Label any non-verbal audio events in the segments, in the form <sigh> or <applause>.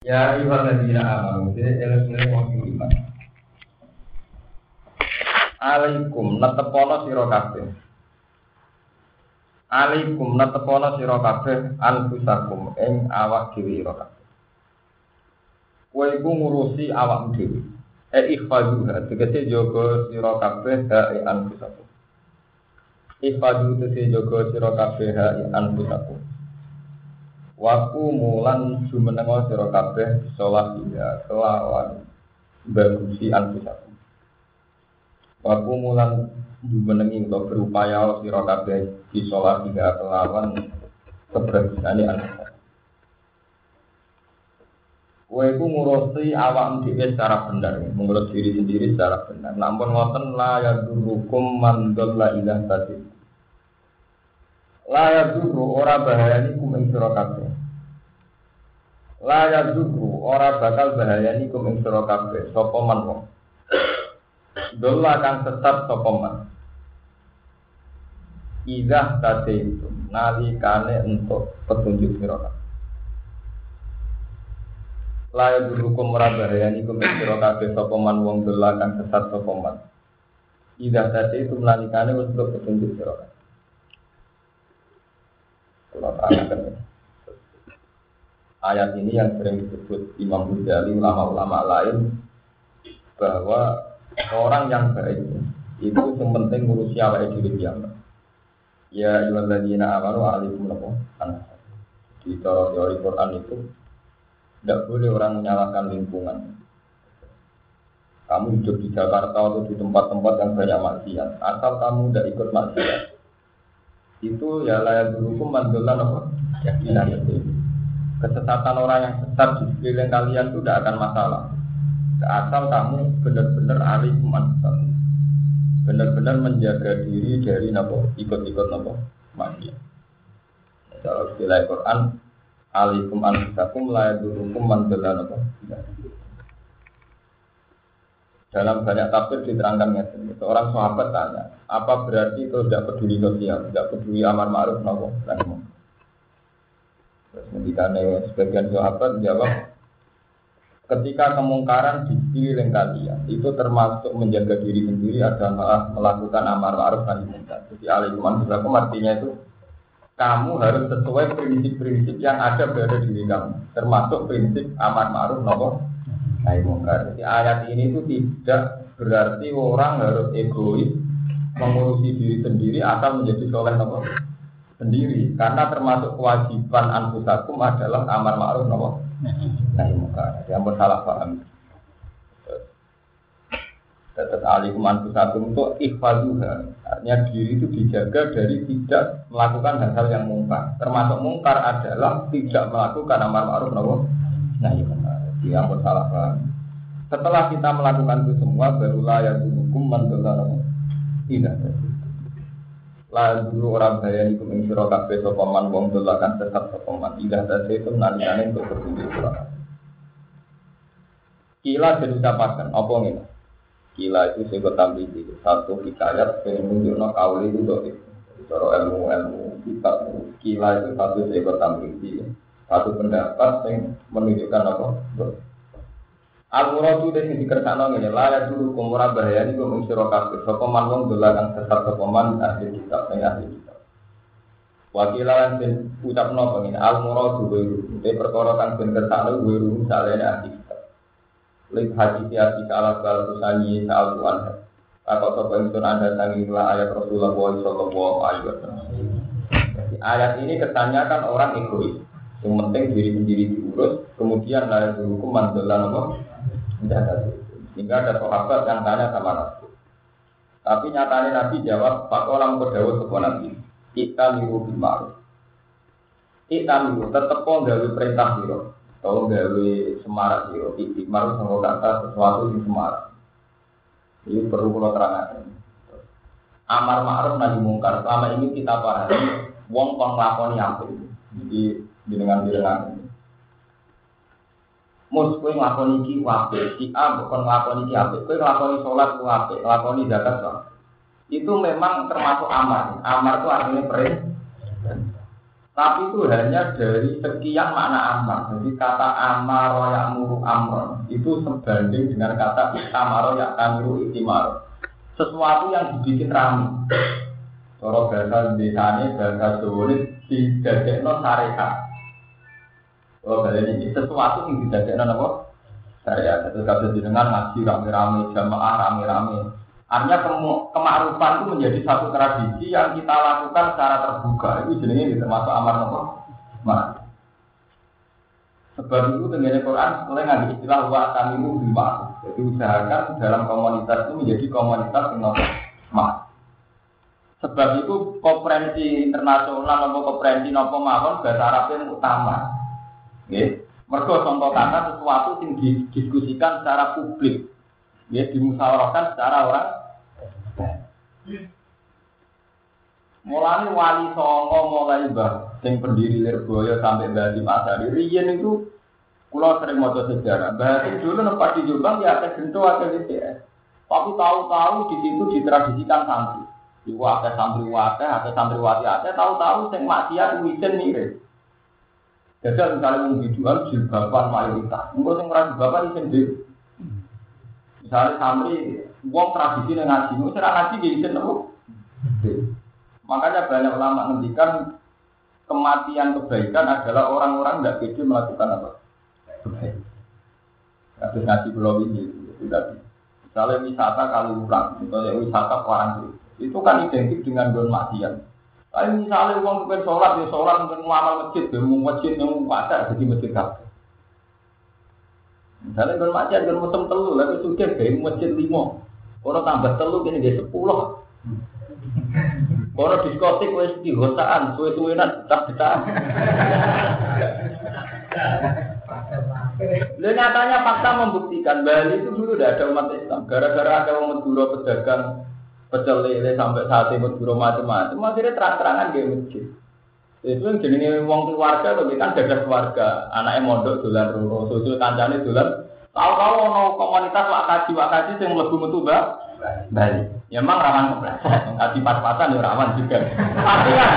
Ya ayuhal ladina amanu Jadi elek-elek wong iman Alaikum netepono sira kabeh. Alaikum netepono sira kabeh anfusakum ing awak dhewe sira kabeh. Kowe iku ngurusi awak dhewe. E ikhfaduha tegese jaga sira kabeh ha e anfusakum. Ikhfadu tegese jaga sira kabeh ha e anfusakum Waku mulan jumenengo sira kabeh sholat ya kelawan bagusi anfusakum. Waku mulan jumenengi untuk berupaya sira kabeh di sholat ya kelawan kebersihan anfusakum. Kowe iku ngurusi awak dhewe secara benar, mengurus diri sendiri secara benar. Namun ngoten la yadurukum man dhalla ilah tadi. La yadurru ora bahayani kum sira kabeh. La yadurru ora bakal bahayani kum ing sira kabeh wong. Dolla kang tetap sapa. Idah tadi itu nalikane untuk petunjuk sira kabeh. La yadurru kum ora bahayani kum ing sira kabeh wong dolla kang tetap sapa. Idah tadi itu nalikane untuk petunjuk sira kabeh. Allah Ta'ala Ayat ini yang sering disebut Imam Ghazali, ulama-ulama lain bahwa orang yang baik itu yang penting ngurusi awake dhewe piyambak. Ya ayyuhalladzina amanu alaikum lakum Di teori Quran itu tidak boleh orang menyalahkan lingkungan. Kamu hidup di Jakarta atau di tempat-tempat yang banyak maksiat, asal kamu tidak ikut maksiat, itu ya layak berhukum mandolan apa? Ya, Kesesatan orang yang sesat di sekeliling kalian itu tidak akan masalah. Asal kamu benar-benar alih manfaat. Benar-benar menjaga diri dari nopo ikut-ikut nopo maksiat. Kalau istilah Quran, alikum anfusakum la yadurukum man apa? Dalam banyak tafsir diterangkan. Seorang sahabat tanya, apa berarti itu tidak peduli sosial, tidak peduli amar ma'ruf nopo Terus ketika sebagian sahabat jawab, ketika kemungkaran di sekeliling kalian itu termasuk menjaga diri sendiri adalah melakukan amar ma'ruf nahi munkar. Jadi alaikum artinya itu kamu harus sesuai prinsip-prinsip yang ada pada diri kamu, termasuk prinsip amar ma'ruf nahi mungkar. Jadi ayat ini itu tidak berarti orang harus egois mengurusi diri sendiri atau menjadi soleh nopo sendiri karena termasuk kewajiban anfusakum adalah amar ma'ruf nopo nahi mungkar. Yang bersalah paham. Tetap alikum anfusakum itu ikhfaduha. Artinya diri itu dijaga dari tidak melakukan hal-hal yang mungkar. Termasuk mungkar adalah tidak melakukan amar ma'ruf nopo nahi. Yang bersalah paham. Setelah kita melakukan itu semua, barulah yang hukum mandola tidak. Lalu orang bayani kuming siro kafe sopaman wong dolakan tetap sopaman. Idah tadi itu nalikane untuk bertunjuk surah. Kila jadi ucapakan, apa ini? Kila itu saya tampil di satu hikayat yang menunjukkan kauli itu doa Cara ilmu ilmu kita kila itu satu tampil di satu pendapat yang menunjukkan apa? Muradu dan yang dikersakno ngene la ya dulu kumura bahayani kum ing sira kabeh sapa man wong dolakan sesat sapa man ahli kitab ing ahli kitab. Wakilan sing ucapno pengene al muradu wa te perkara kang ben kersakno wa ru salene ahli kitab. Lek hadis ya di kala kala tusani sa'al tuan. Apa sapa ingsun anda tangi ayat Rasulullah sallallahu alaihi wasallam. Ayat ini kesannya kan orang egois. Yang penting diri sendiri diurus, kemudian layak berhukum mandolan apa? Tidak Sehingga ada sahabat yang tanya sama Nabi. Tapi nyatanya Nabi jawab, Pak Olam Kodawut sebuah Nabi. Kita miru bimaru. Kita miru, tetap kok gawe perintah siro. Kalau gawe semarak siro. Bimaru sama kata sesuatu yang semarak. Ini perlu kalau terangkan. Amar ma'ruf nahi mungkar. Selama ini kita pahami, wong kon nglakoni apa Jadi dengan dengan mus kowe nglakoni iki wae si A bukan nglakoni iki apik kowe nglakoni salat ku apik nglakoni zakat kok itu memang termasuk amar amar itu artinya perintah Tapi itu hanya dari sekian makna amar. Jadi kata amar yang muru amron itu sebanding dengan kata itamaro yang kamiru itimaro. Sesuatu yang dibikin ramai. Kalau bahasa desane, bahasa Jawa ini didadekno syariat. Kalau kalian ini sesuatu yang didadekno apa? Syariat. Itu kata jenengan ngaji rame-rame, jamaah rame-rame. Artinya kemarufan itu menjadi satu tradisi yang kita lakukan secara terbuka. Itu jenisnya termasuk amar nopo. Nah. Sebab itu dengan Quran mulai ngambil istilah wa tamimu Jadi usahakan dalam komunitas itu menjadi komunitas yang nopo. Sebab itu konferensi internasional atau konferensi nopo mawon bahasa yang utama. Oke. Mereka contoh kata sesuatu yang didiskusikan secara publik. Ya, dimusyawarahkan secara orang. Mulai wali songo mulai bah, yang pendiri Lirboyo sampai Hasim Asari, Rian itu Kulo sering mau sejarah. Bahasa dulu nempat di Jombang ya ada gento ada DPS. Tapi tahu-tahu di situ ditradisikan santri. Iku ada santri wate, ada santri wati ada, tahu-tahu sing maksiat wisen mirip. Jadi misalnya mau biduan jilbaban mayoritas, enggak sing ora jilbaban isen dhewe. Misalnya santri wong tradisi nang ngaji, wis ora ngaji isen nopo. Makanya banyak ulama ngendikan kematian kebaikan adalah orang-orang tidak pede melakukan apa? Kebaikan. Kasus ngaji pulau ini, itu tadi. Misalnya wisata kali urang, misalnya wisata orang itu kan identik dengan don maksiat. Tapi misalnya uang bukan sholat, ya sholat mungkin ngamal masjid, ya mau masjid yang pasar jadi masjid kafe. Misalnya don maksiat, don musim telu, lalu sudah kayak masjid limo. Kalau tambah telu gini dia sepuluh. Kalau diskotik wes di hosaan, suwe-suwenan, betah-betahan. Lalu nyatanya fakta membuktikan Bali itu dulu tidak ada umat Islam. Gara-gara ada umat Madura pedagang pecel lele sampai saat ini buru macam-macam masih terang-terangan dia masjid. Itu yang jadi wong keluarga tapi kan jaga keluarga. Anaknya mondok dolan roro susul kancane dolan. Tahu-tahu ono komunitas wakaji wakaji yang lebih metu Bali. Ya emang rawan kepleset ngaji pas-pasan ya rawan juga. Tapi kan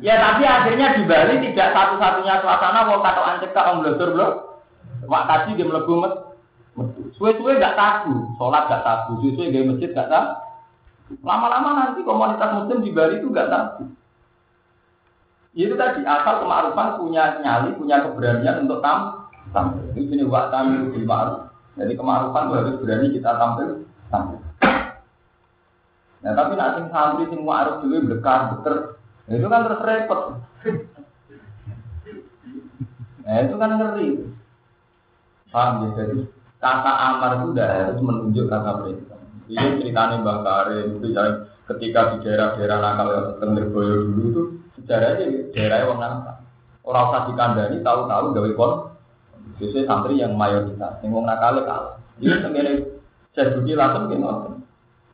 ya tapi akhirnya di Bali tidak satu-satunya suasana mau kata ancek om blosor blok dia melebu Suwe-suwe gak tabu, sholat gak tabu, suwe-suwe gak masjid gak tabu. Lama-lama nanti komunitas muslim di Bali itu gak tabu. Itu tadi asal kemarupan punya nyali, punya keberanian untuk tam tampil. Ini jenis wak tampil di ma'ruf. Jadi kemarupan itu harus berani kita tampil tampil. Nah tapi nanti santri sing ma'ruf dulu bekar beker, itu kan terus repot. Nah itu kan ngeri. Paham ya jadi Kata amar itu udah harus menunjuk kata perintah. Ini ceritanya Mbak Karim, itu ketika di daerah-daerah nakal yang Tengger Boyo dulu itu sejarahnya daerahnya orang nakal. Orang usah dikandani tahu-tahu gawe kon. Biasanya santri yang mayoritas, yang orang nakal kalah. Ini sebenarnya saya bukti langsung gimana.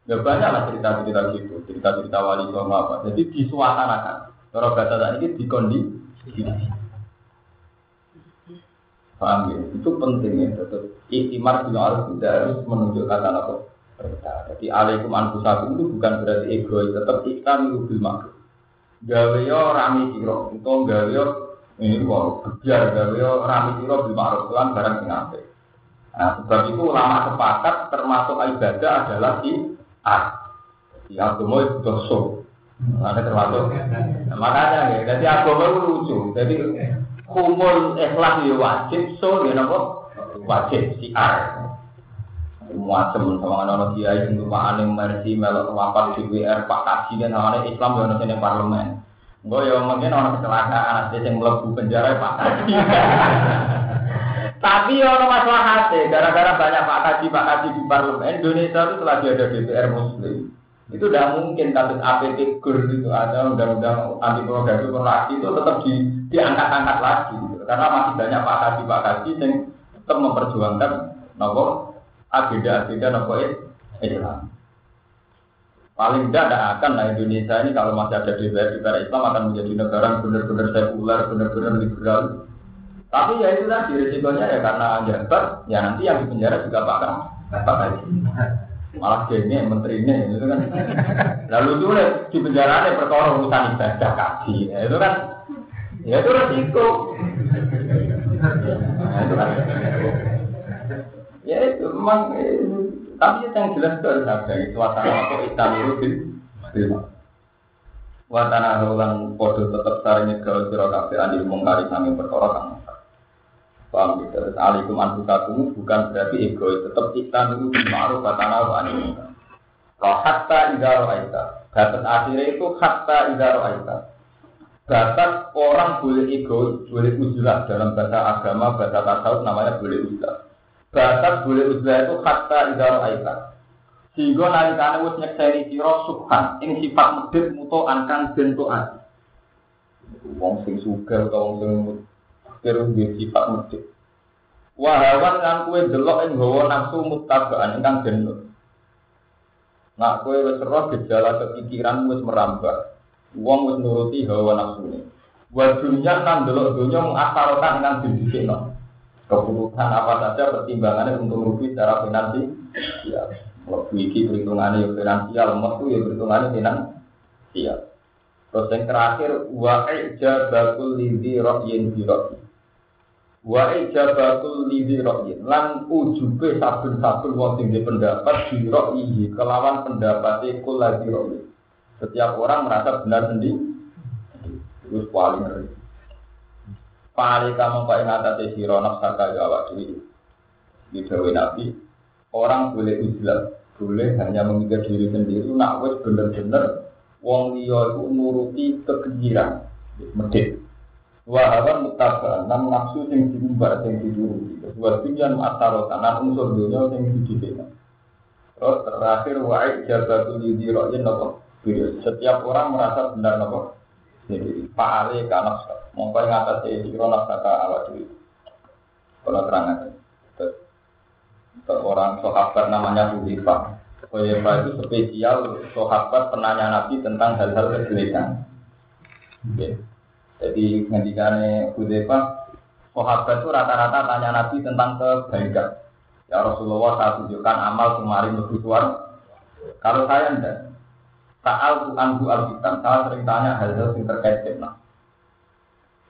Gak banyak lah cerita-cerita gitu, cerita-cerita wali songo apa. Jadi disuasanakan. Kalau bahasa ini dikondisi. Paham ya? Itu penting ya. Tetap iktimar bila harus tidak harus menunjukkan apa perintah. Jadi alaikum anfusakum itu bukan berarti egois, tetap iktam itu bil makhluk. Gawe yo rami siro, itu gawe yo ini wow, kejar gawe yo rami siro bil makhluk Tuhan barang sing. Nah, sebab itu ulama sepakat termasuk ibadah adalah di ar. Di agama itu dosa. Ada termasuk. Nah, makanya ya, jadi agama itu lucu. Jadi kumul ikhlas ya wajib, so ya nopo wajib siar. Muasem sama anak kiai sing rumahane mersi melok di WR Pak Kaji dan sama Islam ya ono sing parlemen. Gue ya mungkin orang kecelakaan ada yang melebu penjara Pak Kaji. <laughs> Tapi ya ono masalah hati, gara-gara banyak Pak Kaji Pak Kaji di parlemen Indonesia itu telah ada DPR Muslim. Itu tidak mungkin kasus APT GUR itu ada undang-undang anti pornografi itu tetap di diangkat-angkat lagi gitu. Karena masih banyak Pak Kaji Pak Kaji yang tetap memperjuangkan nopo agenda-agenda nopo Islam. Paling tidak tidak akan lah Indonesia ini kalau masih ada DPR DPR Islam akan menjadi negara yang benar-benar sekuler, benar-benar liberal. Tapi ya itu tadi risikonya ya karena jabat, ya nanti yang di penjara juga bakal bakal malah gengnya menterinya itu kan lalu tuh di penjara perkara urusan ibadah kaji ya, itu kan ya itu resiko nah, ya itu memang eh, tapi yang jelas itu harus ada suasana apa hitam itu bil Watana ulang podo tetap sarine gawe sira kabeh anil mungkari sami perkara kang Paham gitu. Alikum bukan berarti ego tetap kita itu ma'ruf watana wa anil mungkar. Kalau hatta. Batas akhirnya itu hatta idza ra'aita. Batas orang boleh ego, boleh uzlah dalam bahasa agama, bahasa tasawuf namanya boleh uzlah. Batas boleh uzlah itu hatta idza ra'aita. Sehingga nalikane wis nyekseni sira subhan ing sifat medhit muto angkang bentuk ati. Wong sing sugih utawa wong sing fakir duwe sifat medhit. Wahawan kan kue delok ing hawa nafsu mutabaan ingkang bentuk. Nak kue wis roh gejala kepikiran wis merambah. Wong wis nuruti hawa nafsu ini. Wa dunya nan delok dunya mengasarokan ingkang didisikno. Keputusan apa saja pertimbangannya untuk rugi secara finansial. Ya. Waktu iki perhitungannya ya finansial, waktu ya perhitungannya finansial. Terus yang terakhir, wa bakul lidhi rohyin bi rohyin. Wa bakul lidhi rohyin. Lan ujube sabun-sabun wong sing pendapat bi rohyihi kelawan pendapatnya kula di rohyin. Setiap orang merasa benar sendiri. Terus paling ngeri. Paling kamu kau ingat atas siro nafsaka ya awak Di Dawe Nabi, orang boleh uzlah boleh hanya memikir diri sendiri. Nak wes bener-bener wong liya itu nuruti kekejiran medit. Wahawan mutabaan nan nafsu sing diumbar sing dituruti dua tujuan ataro kanan unsur dunia sing dididik. Terus terakhir wa'id jabatul yudi ro'in nopo setiap orang merasa benar nopo jadi fa'ale kanak mongko yang atas siro nafsaka awak diri kalau terang seorang sahabat namanya Hudifah. Hudifah itu spesial sahabat penanya Nabi tentang hal-hal kejelekan. Okay. Jadi ngendikane Hudifah, sahabat itu rata-rata tanya Nabi tentang kebaikan. Ya Rasulullah saya tunjukkan amal kemarin lebih suar. Kalau saya enggak, Saal anhu al-kitab, saya sering tanya hal-hal yang terkait fitnah.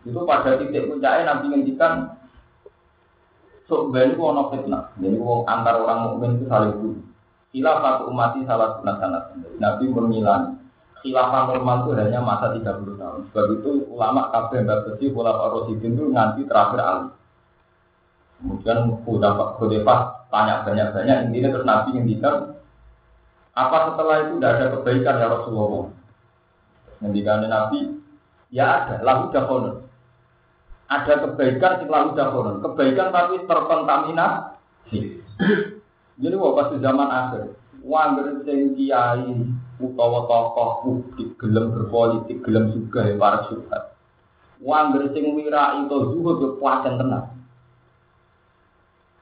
Itu pada titik puncaknya Nabi ngendikan Sok ben ku ono fitnah. Jadi wong antar orang mukmin itu saling bunuh. Khilafah umat salah sunat sanat. Nabi mengilang. Khilafah normal itu hanya masa 30 tahun. Sebab itu ulama kafir dan bersih Pak Rosidin itu nanti terakhir Ali. Kemudian Khudefah tanya banyak-banyak. Intinya terus Nabi yang bisa apa setelah itu tidak ada kebaikan ya Rasulullah? Ngendikan Nabi, ya ada, lalu jahonon ada kebaikan sing lalu dahulu. Kebaikan tapi terkontaminasi. Jadi waktu di zaman akhir, wangger sing kiai utawa tokoh publik gelem berpolitik, gelem juga ya para syubhat. Wangger sing wira itu zuhud kepuasan tenang.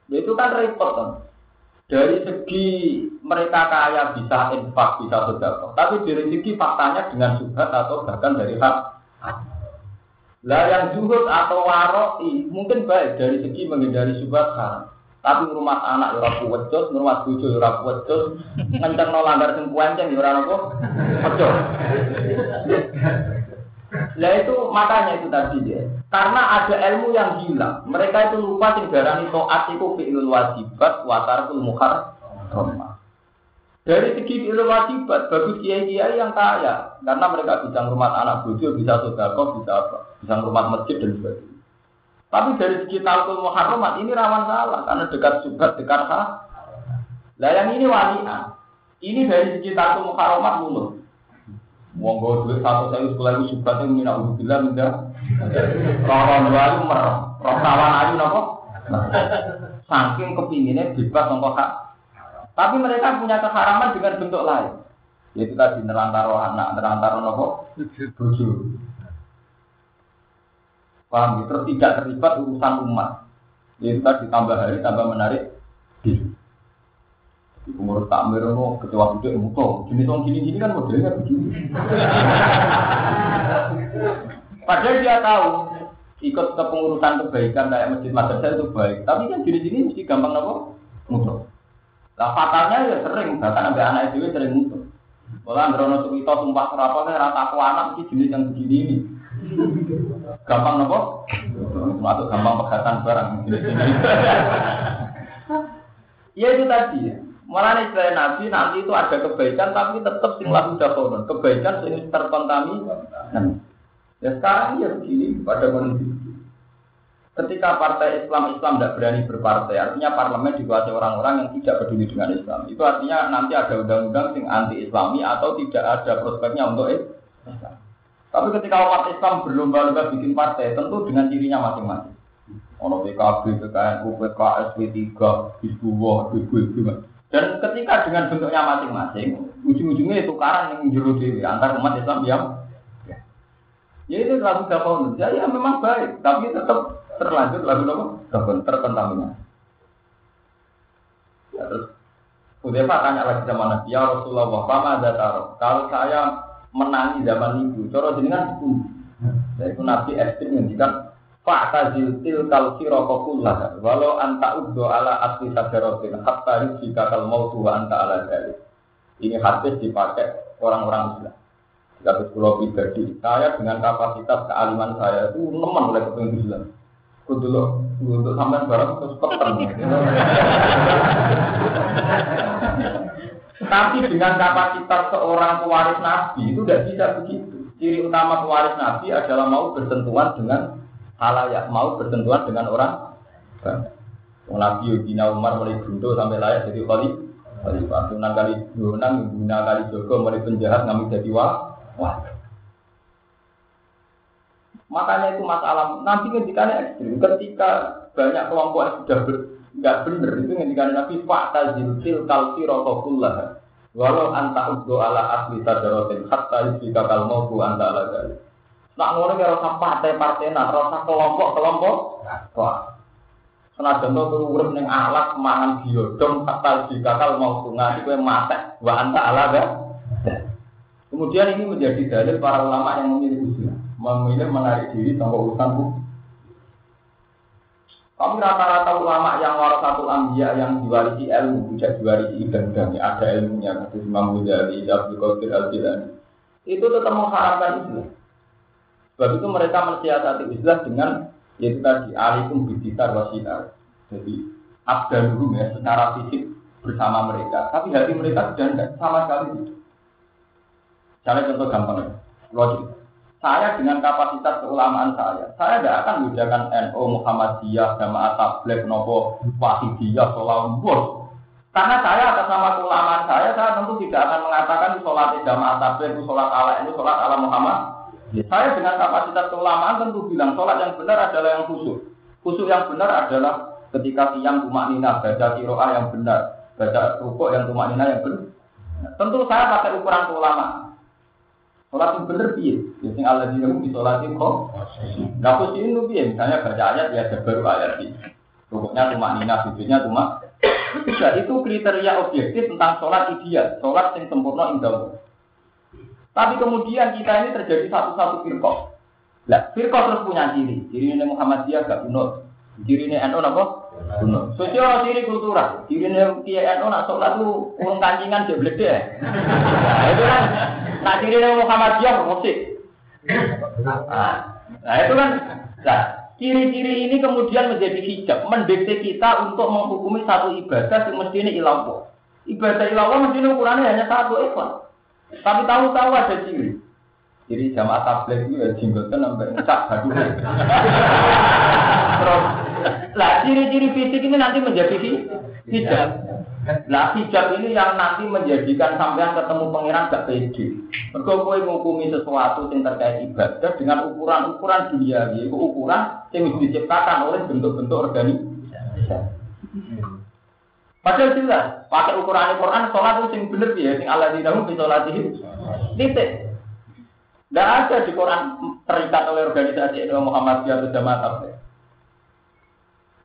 Ya itu kan repot kan. Dari segi mereka kaya bisa infak, bisa sedekah. Tapi dari segi faktanya dengan subhat atau bahkan dari hak lah yang zuhud atau waroi mungkin baik dari segi menghindari subhat haram. Tapi rumah anak ya ora kuwecus, rumah bojo ya ora kuwecus, ngencengno langgar sing kuenceng ya ora apa? Pecus. Lah itu makanya itu tadi ya. Karena ada ilmu yang hilang. Mereka itu lupa sing darani taat iku fi'lul wajibat wa tarkul muharram. Dari segi ilmu wajibat, bagi kiai-kiai yang kaya, karena mereka bisa rumah anak bojo, bisa sodako, bisa apa, bisa rumah masjid dan sebagainya. Tapi dari segi talkul muharramat ini rawan salah, karena dekat subhat, dekat hak. Lah yang ini walian, ini dari segi talkul muharramat lulus. Monggo duit satu saya sekolah itu subhat yang mina bilang minta. Rawan itu merah, rawan ayu nopo. Saking kepinginnya bebas nopo hak tapi mereka punya keharaman dengan bentuk lain. Yaitu tadi nerantaro anak, nerantaro nopo, bojo. Paham ya? Terus tidak terlibat urusan umat. Yaitu tadi tambah hari, tambah menarik. Umur takmir no ketua gede muto. Jenis orang gini-gini kan modelnya begini. Padahal dia tahu ikut kepengurusan kebaikan kayak masjid madrasah itu baik. Tapi kan gini-gini mesti gampang nopo muto. Lah fatalnya ya sering, bahkan sampai anak itu sering musuh. Malah Androno Sukito sumpah serapa kan rata aku anak sih jenis yang begini ini. Gampang nopo? Masuk gampang pegatan barang. Iya <laughs> itu tadi ya. Malah istilah Nabi nanti itu ada kebaikan tapi tetap sing lahu dakonon. Kebaikan sing terkontaminasi. Ya sekarang ya begini pada kondisi. Ketika partai Islam Islam tidak berani berpartai, artinya parlemen dikuasai orang-orang yang tidak peduli dengan Islam. Itu artinya nanti ada undang-undang yang anti Islami atau tidak ada prospeknya untuk Islam. Tapi ketika umat Islam berlomba-lomba bikin partai, tentu dengan cirinya masing-masing. Ono PKB, PKNU, PKS, P3, Hizbullah, Hizbullah, Dan ketika dengan bentuknya masing-masing, ujung-ujungnya itu tukaran yang juru diri antar umat Islam yang ya, itu lagu dakwah ya, ya memang baik, tapi tetap terlanjur lagu? Terkon terkontaminasi. Ya, terus Hudayfa tanya lagi sama Nabi, ya Rasulullah, apa ada taruh? Kalau saya menangi zaman itu, coro jenengan itu. Ya itu Nabi ekstrim ngendikan Fa'tazil tilkal sirokokullah Walau anta uddo ala asli sajarotin Hatta rizika kal mautu wa anta ala jari Ini hadis dipakai orang-orang Islam. Tapi pulau pribadi Saya dengan kapasitas kealiman saya itu Nemen oleh kepengen Islam. Untuk sampai barang terus peten. Tapi dengan kapasitas seorang pewaris Nabi itu tidak bisa begitu. Ciri utama pewaris Nabi adalah mau bersentuhan dengan halayak, mau bersentuhan dengan orang. Nabi Yudina Umar mulai buntu sampai layak jadi kali. Khalifah Sunan kali Sunan, guna kali Joko mulai penjahat ngambil jadi wah. Wah. Makanya itu masalah nanti ketika ekstrim, ketika banyak kelompok yang sudah ber, nggak benar itu ketika nabi fakta zilzil kalsi rokokullah walau anta ala asli tadarotin hatta jika kal bu anta ala gali. Nak ngono kira rasa partai-partai nak rasa kelompok-kelompok wah senajan to turu urip ning alat mangan biodong hatta jika kal mautu ngati kowe mate wa anta ala Kemudian ini menjadi dalil para ulama yang memilih usia memilih menarik diri sampai urusan hukum. Tapi rata-rata ulama yang satu ambia yang diwarisi ilmu, tidak diwarisi ibadah, ada ilmunya, kata Imam Ghazali, Abdul Qadir al -Jilani. Itu tetap mengharapkan Islam. Sebab itu mereka mensiasati Islam dengan yaitu tadi alikum bidikar wasinar. Jadi abdaluhum ya secara fisik bersama mereka, tapi hati mereka sudah tidak sama sekali itu. Saya contoh gampang ya, logik. Saya dengan kapasitas keulamaan saya, saya tidak akan membedakan NU, Muhammadiyah, Jamaah Tabligh, Nopo, Wahidiyah, Bos. Karena saya atas nama keulamaan saya, saya tentu tidak akan mengatakan sholat Jamaah Tabligh, sholat ala ini, sholat ala Muhammad. Saya dengan kapasitas keulamaan tentu bilang sholat yang benar adalah yang khusyuk. Khusyuk yang benar adalah ketika siang tumak nina, baca kiroah yang benar, baca rukuk yang tumak nina yang benar. Tentu saya pakai ukuran keulamaan. Sholat yang bener piye? Ya sing Allah di di sholat yang kok. Gak pusing itu piye? Misalnya baca ayat ya ada baru ayat ini. Pokoknya cuma nina, sujudnya cuma. Bisa itu kriteria objektif tentang sholat ideal, sholat yang sempurna indah. Tapi kemudian kita ini terjadi satu-satu firqah. Lah, firqah terus punya ciri. Ciri ini Muhammadiyah gak bunuh. Ciri ini NU apa? Bunuh. Sosial ciri kultural. Ciri ini Kiai NU nak sholat lu urung kancingan dia deh. Nah, itu kan Nah, ciri Muhammadiyah musik. Nah, nah, itu kan, nah, ciri-ciri ini kemudian menjadi hijab, mendekati kita untuk menghukumi satu ibadah yang mestinya ilah Ibadah ilah mestinya ukurannya hanya satu ikhlas. Tapi tahu-tahu ada ciri. Jadi jamaah tablet itu ya jenggotan sampai aduh. Terus, lah ciri-ciri fisik ini nanti menjadi hijab. Nah hijab ini yang nanti menjadikan sampean ketemu pangeran gak pede. Mergo kowe ngukumi sesuatu yang terkait ibadah dengan ukuran-ukuran dunia, yaitu ukuran yang diciptakan oleh bentuk-bentuk organisasi. Padahal jelas, pakai ukuran Al-Quran, sholat itu yang bener ya, yang Allah di dalam sholatih. Titik. Tidak ada di Quran terikat oleh organisasi Muhammad atau Jamaah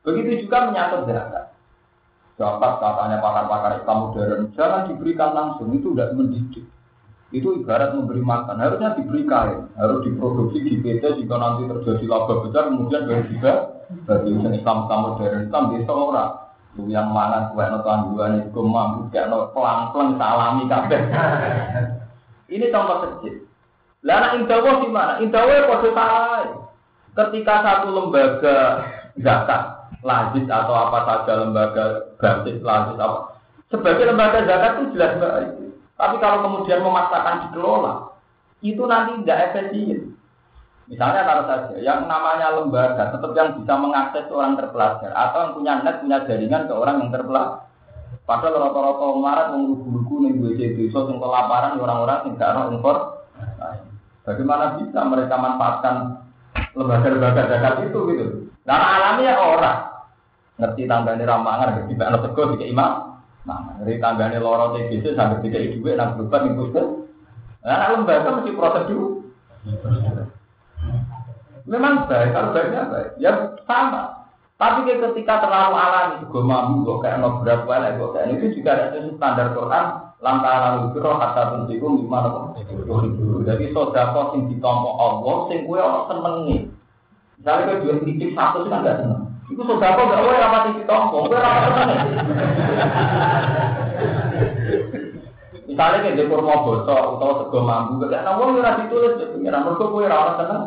Begitu juga menyangkut zakat. Dapat katanya pakar-pakar Islam modern, jangan diberikan langsung, itu tidak mendidik. Itu ibarat memberi makan, harusnya diberi kain, harus diproduksi di PT jika nanti terjadi laba besar, kemudian baru juga bagi Islam Islam modern Islam desa orang. Yang mana kue no dua gue mampu kayak no pelang pelang salami kabeh. <laughs> Ini contoh kecil. Lah indawo di mana? Indawo kode. Ketika satu lembaga zakat lazis atau apa saja lembaga gratis lazis apa sebagai lembaga zakat itu jelas baik. Tapi kalau kemudian memaksakan dikelola, itu nanti tidak efisien. Misalnya kalau saja yang namanya lembaga tetap yang bisa mengakses orang terpelajar atau yang punya net punya jaringan ke orang yang terpelajar. Padahal rata-rata marat menglugu-lugu nih WC desa yang kelaparan orang-orang yang tidak ada impor. Bagaimana bisa mereka manfaatkan lembaga-lembaga zakat itu gitu? Karena alamiah orang ngerti tanggane ramangan, ngerti mbak tegur tiga imam. Nah, ngerti tanggane loro TBC sampai tiga ibu nang berubat nih Nah, lembaga mesti prosedur. Memang baik, kalau baiknya baik. Ya sama. Tapi ketika terlalu alami, gue mampu, gue kayak no berapa lah, gue kayak itu juga ada standar Quran. Lantaran itu roh kata pentingku gimana kok? Jadi sodako sing ditompo Allah, sing gue orang senengi. Misalnya gue jual titik satu kan gak seneng. Itu sodako gak gue rapat titik tompo, gue rapat seneng. Misalnya kayak di kurma bosok atau sego mampu, kayak namun gue ditulis, pengiran mereka gue rapat seneng.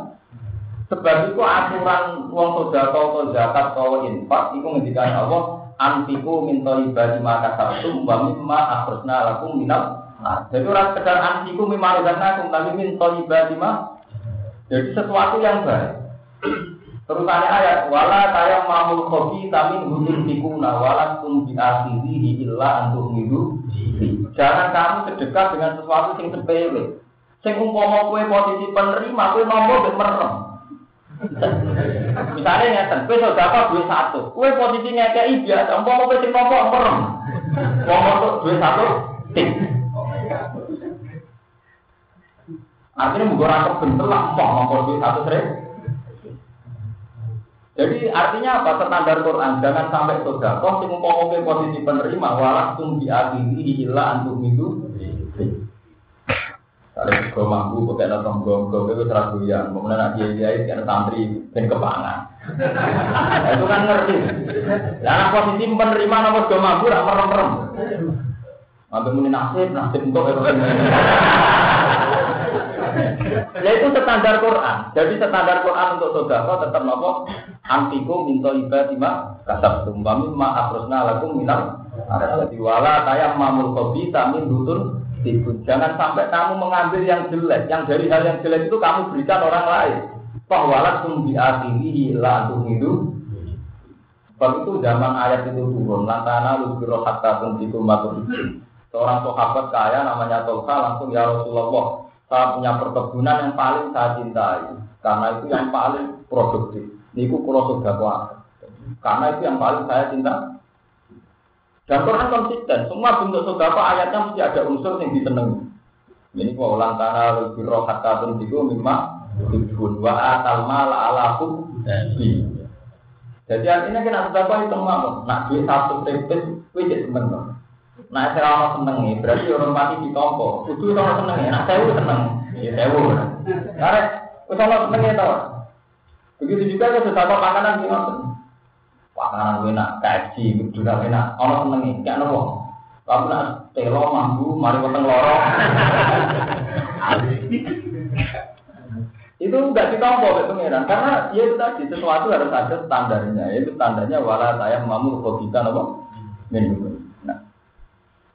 Sebab itu aturan uang sodako atau zakat atau infak itu ngendikan Allah antiku minta ibadah maka sabtu wa mimma akhirna lakum minal nah, jadi orang sekedar antiku mimma razaqnakum tapi minta ibadah mah jadi sesuatu yang baik Terusannya ayat wala saya mamul kopi tamin hudun tikuna wala tum akhiri illa untuk hidup. Jangan kamu sedekah dengan sesuatu yang sepele. Sing umpama kue posisi penerima kue nomor merem. Misalnya ngeten, kowe sedekah duit satu, kowe posisi ngekeki biasa, umpama kowe sing nompo merem. Nomor duit satu, tik. Artinya mungkin orang kebentel lah, mau nomor duit satu sering. Jadi artinya apa? Standar Quran jangan sampai sodakoh sing umpama posisi penerima walah tum di akhiri antum itu kalau juga mampu pakai nonton gonggong itu seragu ya, kemudian nak dia dia itu santri dan kepangan. <laughs> Itu kan ngerti. Nah posisi penerima nomor dua mampu rak merem merem. Mampu muni nasib nasib untuk itu. Ya itu standar Quran. Jadi standar Quran untuk saudara tetap nopo antiku minta ibadima kasab tumbami ma akrusna lakum minal. Jadi wala kayak mamul kopi tamin dutun Jangan sampai kamu mengambil yang jelek, yang dari hal yang jelek itu kamu berikan orang lain. Pahwalat tumbi akhiri la itu. Sebab itu zaman ayat itu turun. Lantana lubiro hatta tuntikum matuhikum. Seorang sahabat kaya namanya Tolka langsung ya Rasulullah. Saya punya perkebunan yang paling saya cintai. Karena itu yang paling produktif. Niku kulo sudah Karena itu yang paling saya cintai. Dan Quran konsisten, semua bentuk sodako ayatnya mesti ada unsur yang disenangi. Ini kok ulang tanah lebih roh hatta tentu mimma tujuan wa atal mala ala Jadi artinya kita sodako itu mau nak duit satu tripit, wajib temen Nah, saya orang seneng nih, berarti orang mati di tompo. Itu orang seneng ya, nah saya seneng, ya saya Karena kalau seneng ya tau. Begitu juga kalau sodako makanan gimana? Pakanan gue nak kaji, juga enak. Ono senengi, gak nopo. Kamu nak telo mambu, mari weteng loro. <laughs> itu nggak ditompo oleh pangeran karena ya itu tadi sesuatu harus ada standarnya itu standarnya wala saya mamu kita nopo nah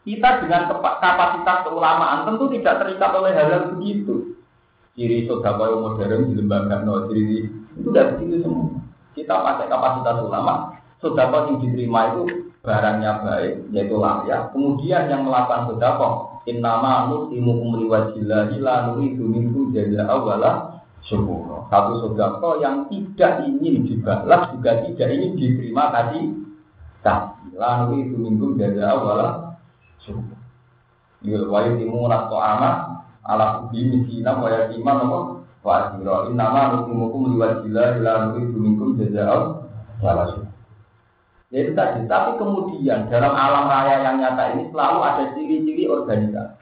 kita dengan kapasitas keulamaan tentu tidak terikat oleh hal yang begitu ciri sodako modern di lembaga no ciri itu udah begitu semua kita pakai kapasitas ulama, sodako yang diterima itu barangnya baik, yaitu layak. Kemudian yang melakukan sodako, innama nusimukum liwajillahi la nuridu minkum jaza awala syukur. Satu sodako yang tidak ingin dibalas juga tidak ingin diterima tadi kasih. La nuridu minkum jaza awala syukur. Yul wa yutimu nato amat ala kubi misina wa yakiman apa wa asiro innama nukumukum liwajillah ila nuridu minkum jaza'al salah Ya itu tadi, tapi kemudian dalam alam raya yang nyata ini selalu ada ciri-ciri organisasi.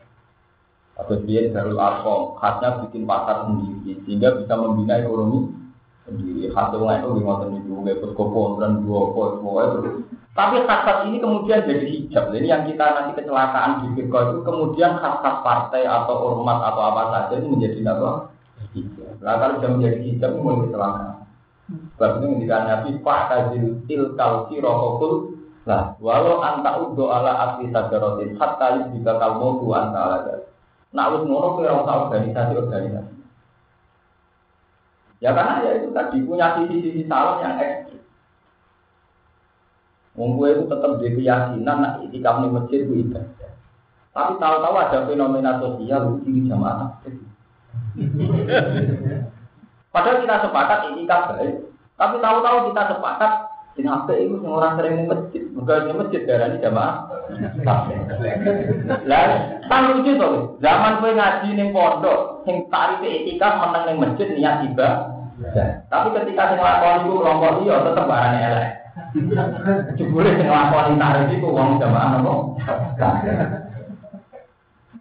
Atau dia Darul Arkom, khasnya bikin pasar sendiri, sehingga bisa membina ekonomi sendiri. Khasnya orang itu ngotot itu, ikut kopon dan dua semua itu Tapi khas ini kemudian jadi hijab. Ini yang kita nanti kecelakaan di Bitcoin itu kemudian khas-khas partai atau ormas atau apa saja itu menjadi apa? Nah kalau sudah menjadi hijab mulai kecelakaan. Sebab itu ketika Nabi Pak Kazil Tilkal Sirokokul Nah, walau anta udo ala asli sajarotin hatta jika kamu tu anta ala Nah, harus ngono kira organisasi organisasi. Ya karena ya itu tadi punya sisi-sisi salah yang ekstrim. Wong itu tetap di keyakinan nak itikaf di masjid itu ibadah. Tapi tahu-tahu ada fenomena sosial di jamaah. Padahal kita sepakat itikaf baik. Tapi tahu-tahu kita sepakat apa itu yang orang sering masjid, bukan di masjid darah ini jamaah. Lah, kan lucu tuh. Zaman gue ngaji nih pondok, yang tarif etika menang nih masjid niat tiba. Tapi ketika saya lakoni itu kelompok dia tetap barang elek. Jebule sing lakoni tarif itu uang jamaah nopo.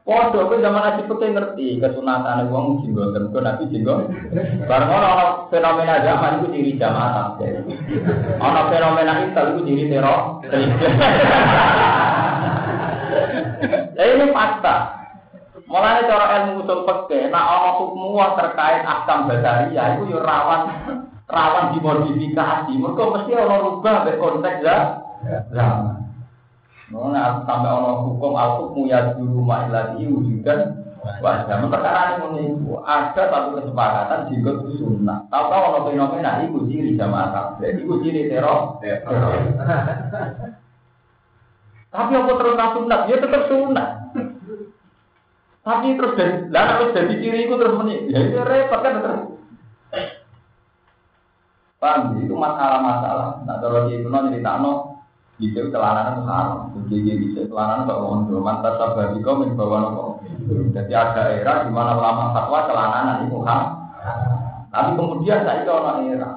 Podo ke zaman Nabi Pekeh ngerti kesunatan uang jinggo tentu Nabi jinggo. Barang orang fenomena zaman itu diri jamaah. Orang fenomena itu itu diri teror. <laughs> Nah ini fakta. Mulai cara ilmu usul peke, nah ono hukum terkait akam basaria itu yo rawan rawan dimodifikasi. Mereka mesti ono rubah be konteks ya. Zaman. Nah, sampai ono hukum al hukmu ya dulu ma'ilati wujudan wajah. Perkara ini ada satu kesepakatan jika sunnah. Tahu tahu ono fenomena itu ciri jamaah tablet, itu ciri teror. Tapi apa terus sunat? Ya tetap sunat. Tapi terus dari, lah terus dari ciri itu terus meni, ya itu repot kan terus. Paham? Itu masalah-masalah. Nah kalau di itu nanti ditano, sini celananan haram, jadi di sini celananan kok mondo, mantas sabar di komen bawa nopo. Jadi ada era di mana ulama fatwa celananan itu haram. Tapi kemudian saya itu orang era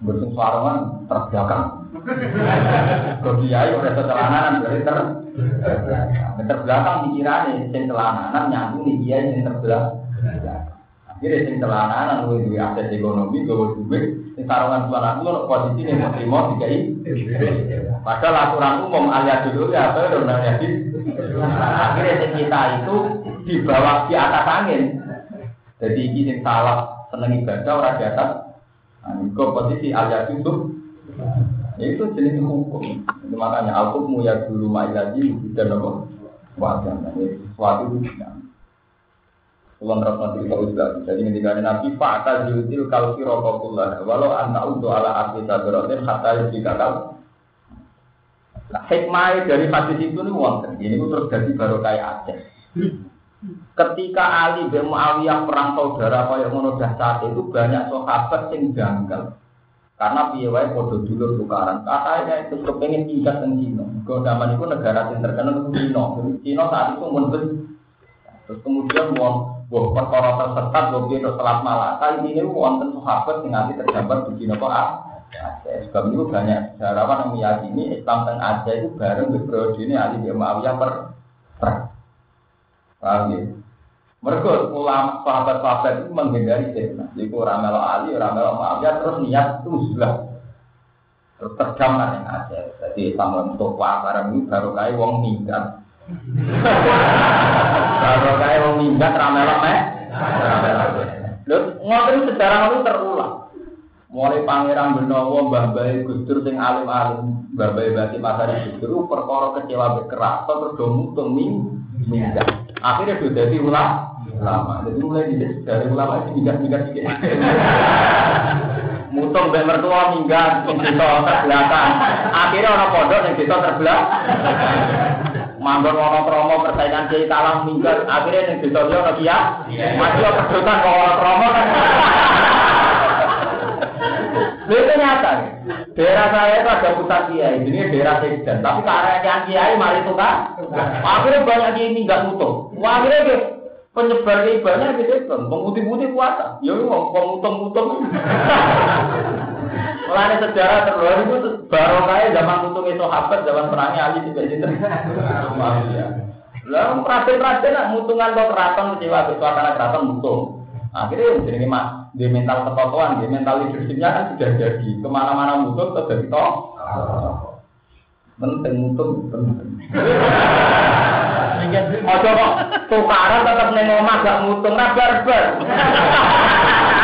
bersung suarangan terbelakang. Kau kiai udah celananan dari ter terbelakang pikirannya, sing celananan nyambung nih kiai sing terbelakang. Akhirnya sing celananan lu duwe akses ekonomi, gue duit, sarungan celana lu posisi nih mau terima dikai. Padahal aturan umum alias dulu ya apa udah udah jadi. Akhirnya kita itu di bawah di atas angin. Jadi ini salah seneng ibadah orang di atas. Nah, ini posisi alias itu. Ya itu jenis hukum. Itu makanya al-hukmu ya dulu ma'ilaji dan apa? Wajah. Sesuatu itu Terus nanti kita usah. Jadi ketika Nabi Fakta Yutil kalau rokokullah, walau anta untuk ala asli sabrotin hatta yudikakal Nah, hikmah dari hadis itu nih wonten. Ini terus jadi baru kayak Aceh. Ketika Ali bin Muawiyah perang saudara kaya ngono saat itu banyak sahabat yang janggal. Karena piye wae padha dulur tukaran. Katanya itu kepengen tinggal di Cina. Kau zaman itu negara yang terkenal Cina. Cina saat itu mundur. Terus kemudian mau buah perkara tersesat, buah dia malah. Kali ini wonten sahabat yang nanti tergambar di Cina kok Aceh. Sebab itu banyak sejarawan yang meyakini Islam dan Aceh itu bareng di periode ini Ali bin Muawiyah per perang. Paham ya? Mereka ulama sahabat-sahabat itu menghindari fitnah. Jadi ramelo Ali, ramelo Muawiyah terus niat itu sudah terus yang Aceh. Jadi Islam untuk barang ini baru kayak wong minggat. Baru kayak wong minggat ramelo meh. Lalu ngotot sejarah itu terulang. Mulai pangeran Benowo, Mbah Bayi Gusdur sing alim-alim, Mbah Bayi Bati Pasari Gusdur, perkara kecewa bekeras, terus do mutung minggat. Akhirnya jadi ulama. Ulama. Jadi mulai dari ulama itu minggat-minggat sedikit. <laughs> Mutung mbak mertua minggat, sing terbelakang. Akhirnya orang pondok yang desa terbelakang. Mambon ono promo persaingan kiai talang minggat, akhirnya yang desa dia ono kia. Masih pedotan kalau ono promo kan. <laughs> itu nyata. Daerah saya itu ada pusat kiai, ini daerah sekjen. Tapi karena yang kiai mari itu kan, akhirnya banyak kiai ini nggak tutup. Akhirnya penyebar ibadahnya gitu kan, pemutih-putih puasa. Ya mau pemutung-mutung. Mulai sejarah terluar itu baru kayak zaman mutung itu sahabat, zaman perangnya Ali juga itu. Lalu <laughs> perhatian-perhatian nak mutungan lo keraton kecewa suasana keraton mutung. Akhirnya jadi mak di mental ketotoan, di mental leadershipnya kan sudah jadi ke mana-mana terus jadi toh. Penting mutung penting. Ojo kok tukaran tetep ning omah gak mutung ra barbar. <laughs>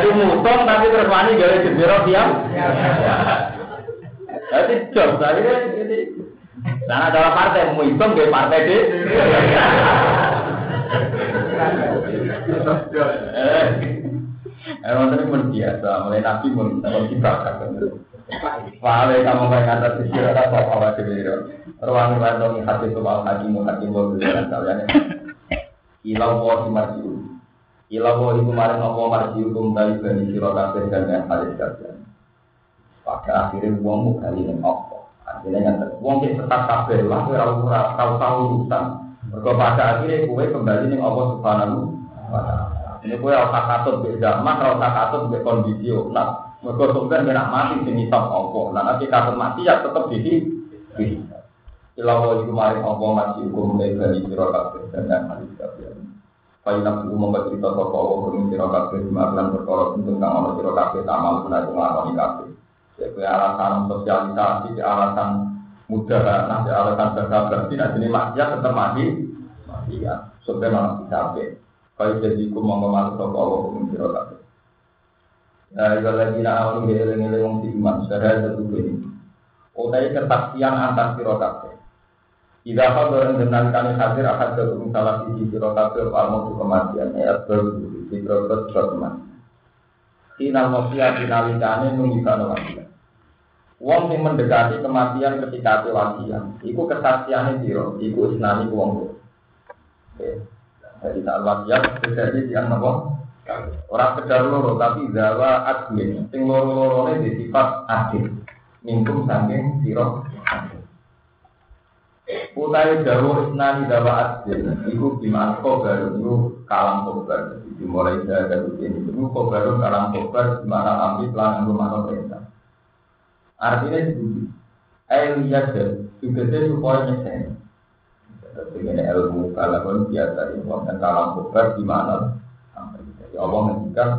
Jadi mutung tapi terus wani gawe jendera diam. Jadi job tadi ini. Nah, adalah partai mau hitung gawe partai deh. Eh, wonten pun biasa, mulai nabi pun kalau dibakar. Wale kamu kaya kata sisi rata apa dhewe. Ruang ruang hati soal hakim hakim wa kalian. Ilau wa marjiu. Ilau wa iku maring apa marjiu kum dari bani sira dan yang halis kabeh. Pada akhirnya wong kali ning apa. Artinya yang wong sing tetap kabeh lah ora ora tau tau urusan. Mergo pada akhirnya kowe kembali ning Allah Subhanahu wa. Ini kue harus katut di zaman, harus katut di kondisi nah, mereka sebenarnya kena mati di nisab Allah. Nah nanti katut mati ya tetap di sini. Ilawo itu mari Allah masih hukum dari dari siro kabeh dan yang hadis kabeh. Fainak itu membuat cerita sopo Allah bermi siro dimakan berkorok tentang kang ono siro kabeh tamal kena itu ngelakoni kabeh. Jadi alasan sosialisasi, alasan mudah, nanti alasan berkah berarti nanti ini maksiat tetap mati. Ya, sebenarnya masih kabeh. Kau jadi ku mau ngomong sopo Allah hukum siro kabeh. Nah, kalau lagi nak awal ngeling-ngeling wong iman, secara satu ini. Utai kesaksian antar siro. Tidak apa orang dengan kami hadir akan ke salah sisi siro kabeh al mautu kematian ayat baru di proses kematian. Final mafiya finalikane mengisah wasiat. Wong yang mendekati kematian ketika wasiat, iku kesaksiannya siro, iku isnani wong. Oke. Jadi saat wasiat terjadi di anak Orang sekedar loro tapi zawa admin. Sing loro-lorone di sifat adil. Mingkum saking siro Utai dawa isnani dawa adil. Iku gimana kobar itu kalam kobar. Jadi mulai dari ini. Itu kobar kalam kobar gimana ambil pelan mana perintah. Artinya itu. Ayo lihat. Juga supaya nyesen. Dengan ilmu kalau biasa dan kalam kobar gimana Ya Allah ngendikan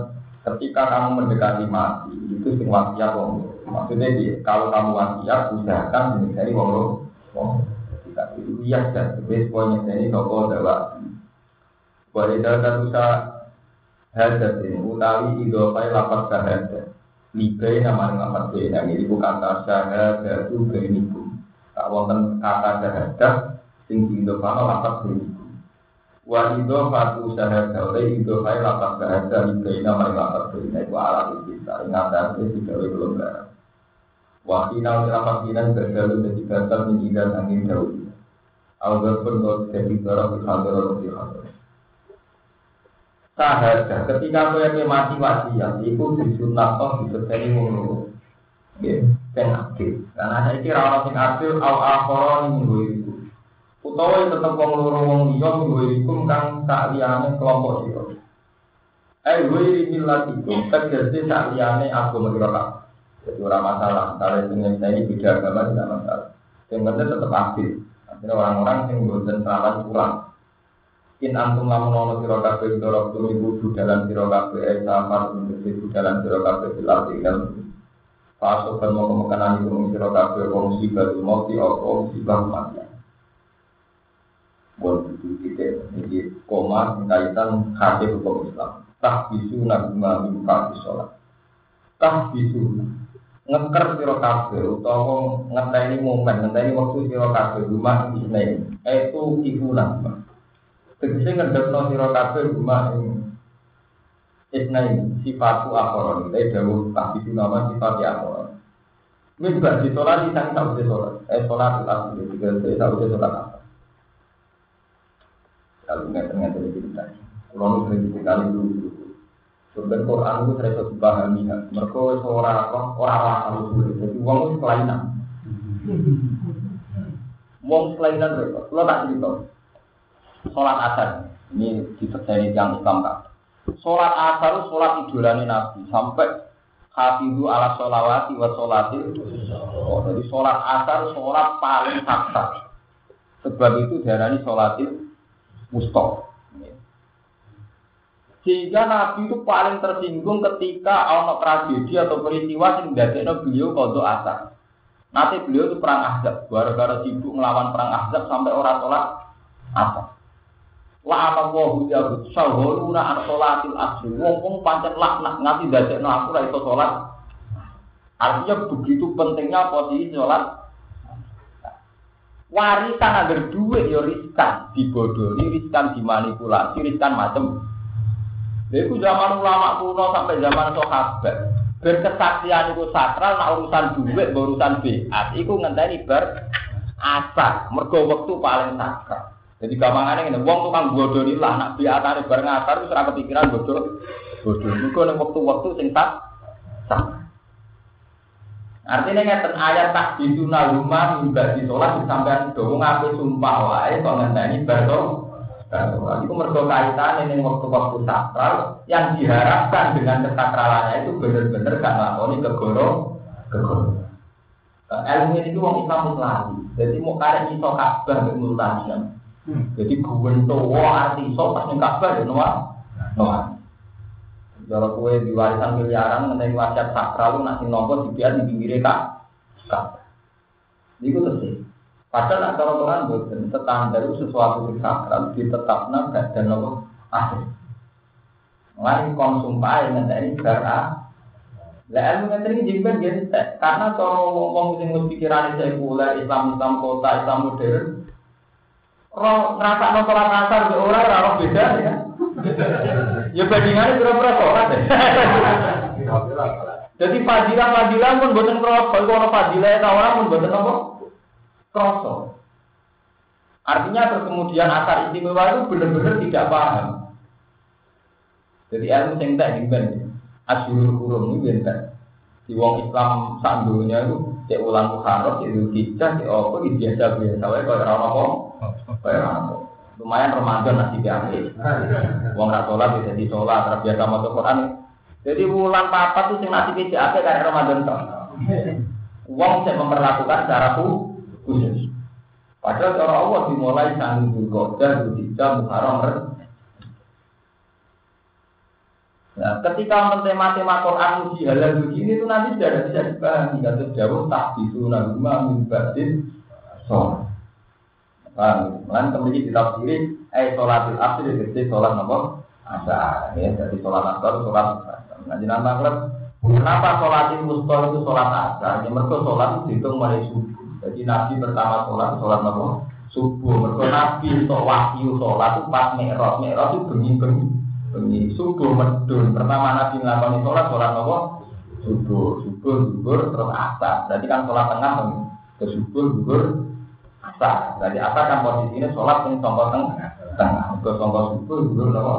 ketika kamu mendekati mati itu wasiat wong maksudnya kalau kamu wasiat usahakan menjadi wong wong itu iya dan sebes poinnya ini toko dawa dalam usaha hadat ini utawi idofai lapas kahadat Libai nama lapas beda ini bukan kata syahadat itu berikum tak wonten kata syahadat sing idofai lapas berikum Wa ido fatu syahada oleh ido kai lapas bahasa Ibaina mari lapas Ibaina itu alat kita Ingatan itu tidak belum barang Wa kina lapas kina Gagalu jadi gagal menjidan angin jauh Algar pun kau jadi barang atau dihadir Sahada ketika kau yang mati wasiat Itu disunat toh disertai mulu Yang aktif Karena saya kira orang yang aktif Al-Akhoron ini utawa yang tetap wong loro wong liya duwe ikum kang sak liyane kelompok sira. Eh wiri milatikum tegese sak liyane agama sira Jadi orang masalah, kalau dengan saya ini beda agama tidak masalah. Yang penting tetap aktif. Artinya orang-orang yang bosan salah pulang. In antum lamun ono sira kabeh dorok turu ibu dalam sira kabeh eh safar ibu dalam sira kabeh bilar tinggal. Pasok kan mau kemakanan ibu sira kabeh wong musibah mati atau musibah mati buat itu titik jadi koma kaitan hati hukum Islam tak bisu naguma mimpa sholat tak bisu ngeker siro kafe utawa ngeteni momen ngeteni waktu siro kafe rumah isnei itu ibu naguma tegese ngedekno siro kafe rumah isnei sifatu akhoron itu dawuh tak bisu nama sifat akhoron Ini juga di sholat, di sana tak sholat. Eh, sholat, sholat, sholat, sholat, sholat, sholat, kalau nggak ternyata itu kita. Kalau sering sekali dulu. Sebenarnya Quran itu saya bisa dipahami. Mereka seorang apa orang asal sulit. Jadi uang itu kelainan. Uang kelainan mereka. Kalau tak cerita. Sholat asar. Ini dipercaya yang Islam kan. Sholat asar sholat idolani Nabi sampai hafidu ala sholawati wa sholati. Oh, jadi sholat asar sholat paling saksa. Sebab itu diarani sholatil Musto. Sehingga Nabi itu paling tersinggung ketika ono tragedi atau peristiwa yang dadekno beliau kodok asar. Nanti beliau itu perang Ahzab, gara-gara sibuk melawan perang Ahzab sampai orang sholat asar. La ana wa hu ya sahuruna an sholatil asri. Wong-wong pancen laknat nganti dadekno aku ra iso sholat. Artinya begitu pentingnya posisi sholat warisan agar duit ya riskan dibodohi riskan dimanipulasi riskan macam itu zaman ulama kuno sampai zaman sahabat. Berkesaksian itu sakral nak urusan duit urusan biat itu ngenteni ber asar mergo waktu paling sakral. Jadi gampangannya ini wong tukang bodoh lah nak biatane bareng asar itu serah kepikiran bodoh bodoh itu waktu-waktu sing tak Artinya ngeten ayat tak dituna rumah juga di sholat sampai dong ngaku sumpah wae kok ngenteni itu mergo kaitan ini waktu-waktu sakral yang diharapkan dengan kesakralannya itu benar-benar gak ngelakoni kegoro kegoro. Ilmu ini itu wong Islam lagi. Jadi mau kalian iso kabar ke multanian. Jadi tua arti iso pas ning kabar ya noa noa. Kalau kue di warisan miliaran mengenai wasiat sakral nanti nopo dibiar di pinggir kak. Kak. Itu. Padahal kalau Quran bukan standar sesuatu yang sakral ditetapkan gak dan nopo akhir. Mulai konsumsi ini gara lah ilmu yang ini juga gente karena kalau sing mesti pikiran sekuler Islam Islam kota Islam modern. Roh ngerasa no sholat asar orang roh beda ya ya bandingannya berapa sholat ya jadi fadilah fadilah pun buatan cross kalau fadilah itu orang pun buatan apa cross artinya terus kemudian asar istimewa itu benar-benar tidak paham jadi ilmu yang tak gimana asyurul hurum ini beda di wong Islam sandunya itu cek ulang muharram cek kita cek apa biasa biasa wae kalau orang apa kayak lumayan Ramadan nasi biasa. Wong ra sholat bisa di sholat, terbiasa maca Quran. Jadi bulan papat tuh sing nasi biasa apa kayak Ramadan toh. Wong saya memperlakukan secara khusus. Padahal cara Allah dimulai sanggup Zulqa'dah, Zulhijjah, Muharram, Nah, ketika mentema-tema Quran uji halal uji ini itu nanti sudah bisa dipahami. Kata jauh tak bisu naguma min badin sholat. Paham? Lan kemudian ditafsiri eh sholatil asr itu sholat nopo asar ya jadi sholat asar sholat asar. Nah jenengan maklum kenapa sholatil musta itu sholat asar? Ya mereka sholat itu dihitung mulai subuh. Jadi nabi pertama sholat sholat nopo subuh. Mereka nabi wahyu sholat itu pas mi'raj mi'raj itu bengi bengi subuh medun. Pertama nabi ngelakoni sholat sholat nopo subuh subuh subuh terus asar. Jadi kan sholat tengah ke subuh subuh sah. Jadi apa kan ini sholat yang songkok tengah, tengah. Ke songkok subuh dulu nopo.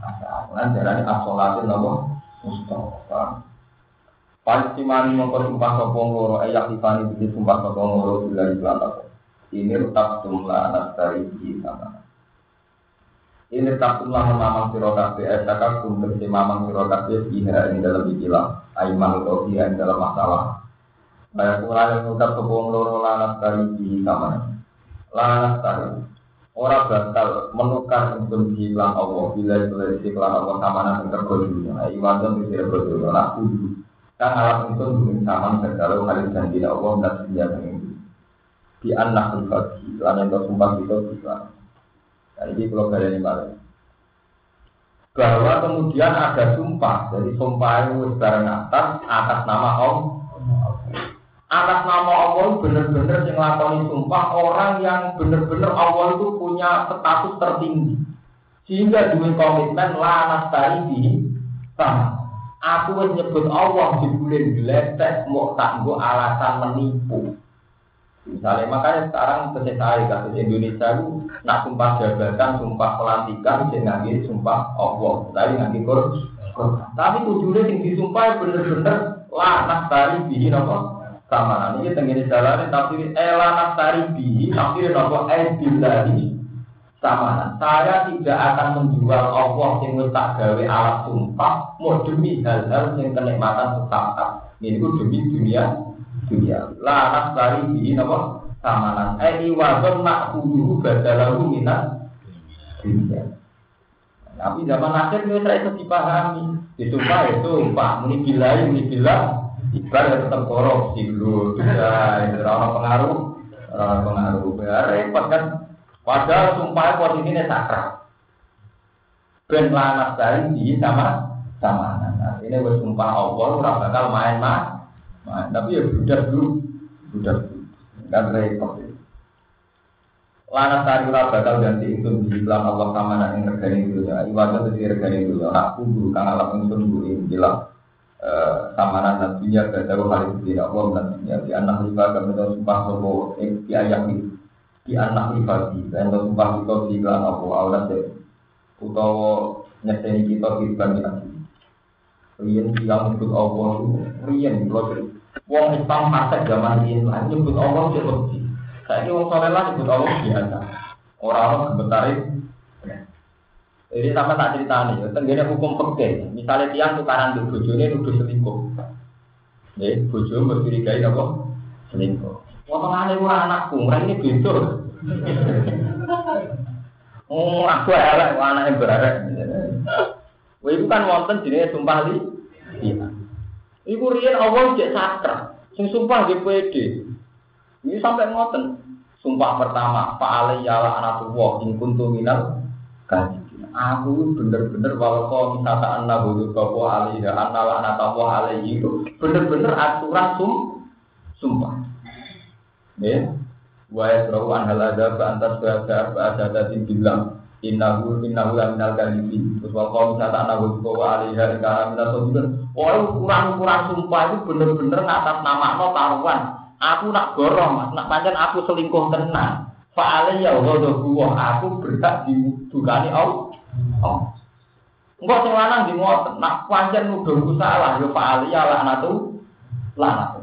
Kemudian jalan asolatin nopo mustafa. Palestimani mengkor sumpah sopong loro ayak tifani bikin sumpah sopong loro bila di belakang. Ini tetap jumlah anak dari sama. Ini tetap jumlah memang sirokat BS kakak kum bersih mamang sirokat BS iha ini dalam ikilah. Aiman atau iha dalam masalah. Baik mulai mengucap kebong loro lanat dari di kamar lantas tadi orang bakal menukar untuk hilang Allah bila itu dari Allah sama nanti terkodonya iman dan tidak berdoa kudu kan alat itu belum sama segala kali janji Allah dan senjata ini. Di anak berbagi lain yang sumpah itu juga nah ini kalau kalian ini bahwa kemudian ada sumpah jadi sumpah itu bareng atas atas nama Allah. Atas nama Allah benar-benar yang lakoni sumpah orang yang benar-benar Allah itu punya status tertinggi. Sehingga dua komitmen lanas tari di sama aku menyebut Allah di bulan geletek mau tak alasan menipu. Misalnya makanya sekarang saya kasus Indonesia itu nak sumpah jabatan sumpah pelantikan jangan sumpah Allah. Tadi nanti kurus tapi tujuannya yang disumpah benar-benar lanas tari di apa sama. Ini tenggine jalan tapi ela naftari bi tapi nopo eh billahi sama saya tidak akan menjual Allah yang tak gawe alat sumpah mau demi hal-hal yang kenikmatan sesaat ini itu demi dunia dunia la naftari bi nopo sama eh iwadon nak kudu badalahu minat dunia Tapi zaman akhir ini saya itu dipahami. Disumpah itu ya sumpah, muni bila, muni bila. Ibar ya tetap korupsi dulu, itu orang pengaruh, pengaruh. Ya repot kan. Padahal sumpah posisinya sakral. Ben lanas di sama sama nah, ini bersumpah Allah, orang bakal main mah, main. Tapi ya sudah dulu, sudah dulu, kan repot. Lana tari ora bakal ganti itu di bilang Allah sama nak ing regane dunya. Itu di regane dunya. Aku guru kang alam ingsun guru bilang sama nak dunya kadaru hal itu tidak Allah dan di anak riba kami tahu sumpah sopo ing di ayat ini di anak riba di dan sumpah kita bilang apa awalnya deh utawa nyeteni kita bani lagi. Rian yang nyebut Allah itu Rian kalau Wong Islam masa zaman ini lah nyebut Allah itu saya ini wong soleh lah nyebut Allah biasa. Orang-orang gebetarin. Jadi sama tak cerita nih, tenggine hukum peke. Misalnya tiang tukaran di bojone nuduh selingkuh. Ya, bojo mencurigai apa? Selingkuh. Potongane ora anakku, mereka ini beda. Oh, aku elek, anaknya berarek. Wah, itu kan wonten jenenge sumpah li. Iya. Iku riyen Allah cek sakra. Sing sumpah di PD. Ini sampai ngoten. Sumpah pertama, Pak Ali yala anatullah in kuntu minal kaji. Aku bener-bener walau kau misata anna budu kau Ali ya anna anatullah Ali itu bener-bener aturan sum sumpah. Ya, wa yasrahu an halada ba antas ba ba asadatin bilang innahu innahu la minal kadhibin. Terus wa budu kau Ali ya kana minal sadiqin. Oh, ukuran-ukuran sumpah itu bener-bener ngatas nama no taruhan. Aku nak gorong, nak pancen aku selingkuh tenan. Fa'ale ya Allah gua aku berhak didukani Allah. Oh. Enggak sing lanang di nak pancen nuduhku salah ya fa'ale ya laknatu laknatu.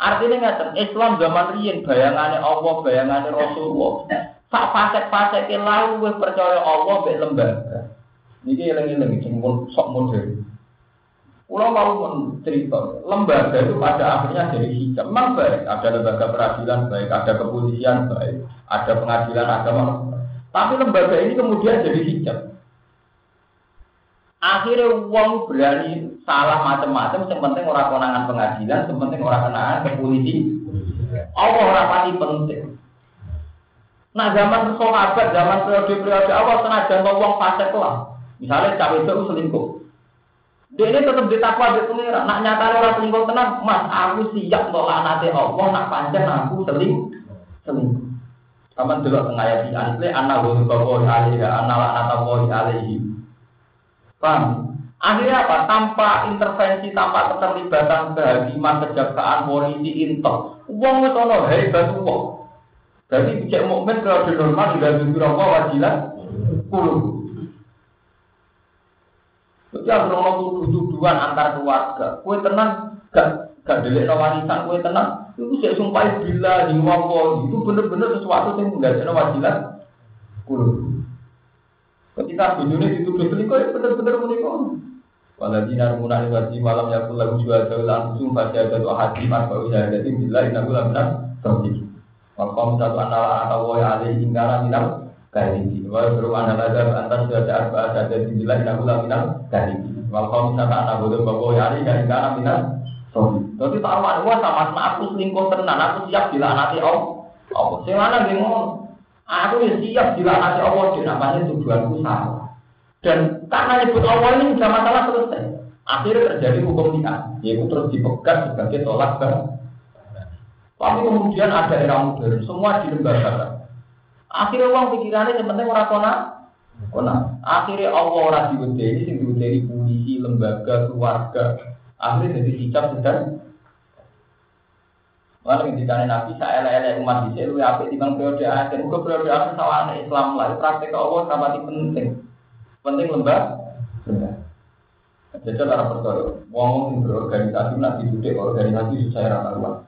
Artinya ngeten, Islam zaman riyen bayangane Allah, bayangane Rasulullah. Sak fasek-faseke lalu wis percaya Allah mek lembaga. Niki eling-eling sing sok modern. Pulau mau cerita, lembaga itu pada akhirnya jadi hijab. Memang baik, ada lembaga peradilan baik, ada kepolisian baik, ada pengadilan agama. Tapi lembaga ini kemudian jadi hijab. Akhirnya uang berani salah macam-macam, yang orang konangan pengadilan, yang orang kenangan ke polisi. Allah orang pasti penting. Nah zaman sahabat, zaman periode-periode awal senajan uang fase lah. Misalnya cawe itu selingkuh. Dia ini tetap ditakwa di pengira. Nak nyata orang selingkuh tenang, mas aku siap nolak nanti Allah. Nak panjang aku seling selingkuh. Kamu dulu tengah ayat di anisle, anak wong kau alaihi, anak anak tahu alaihi. Paham? Akhirnya apa? Tanpa intervensi, tanpa keterlibatan kehakiman, kejaksaan, polisi, intel. Uang itu ono hebat uang. Jadi bijak mukmin kalau di normal juga jujur apa wajilah kulu. Jadi aku ngomong tuduh-tuduhan antar keluarga. Kue tenang, gak gak delik warisan. Kue tenang, itu saya sumpah bila di wawo itu bener-bener sesuatu yang nggak ada wajilan. Kulo. Ketika dunia dituduh selingkuh, bener-bener menikah. Waladina rumuna wajib malam ya pula jual jauh langsung pada ada doa hati mas ya jadi bila ini aku lakukan terjadi. Wakom satu anak atau woi alih ingkara minal kayak ini. Wal beruang ada antar sudah ada ada di bila ini aku lakukan dari kalau kamu misalkan anak bodoh bawa hari dari karena minat jadi taruhan gua sama aku selingkuh tenan aku siap bila nanti om om sing mana bingung? Aku siap bila nanti om di namanya tujuanku salah. Dan karena nyebut Allah ini sudah masalah selesai. Akhirnya terjadi hukum dia yaitu terus dipegang sebagai tolak ke tapi kemudian ada era modern semua di lembaga akhirnya uang pikirannya yang penting orang kona Kona, akhirnya Allah ora diwedeni sing diwedeni polisi, lembaga, keluarga. Akhirnya jadi hijab sedang. Lalu ketika Nabi saya elek umat di sini, apa di bang periode akhir, ke periode akhir sawana Islam lah, praktek Allah sama penting, penting lembaga. Jadi cara percaya, ngomong berorganisasi nanti duduk organisasi saya rata luas.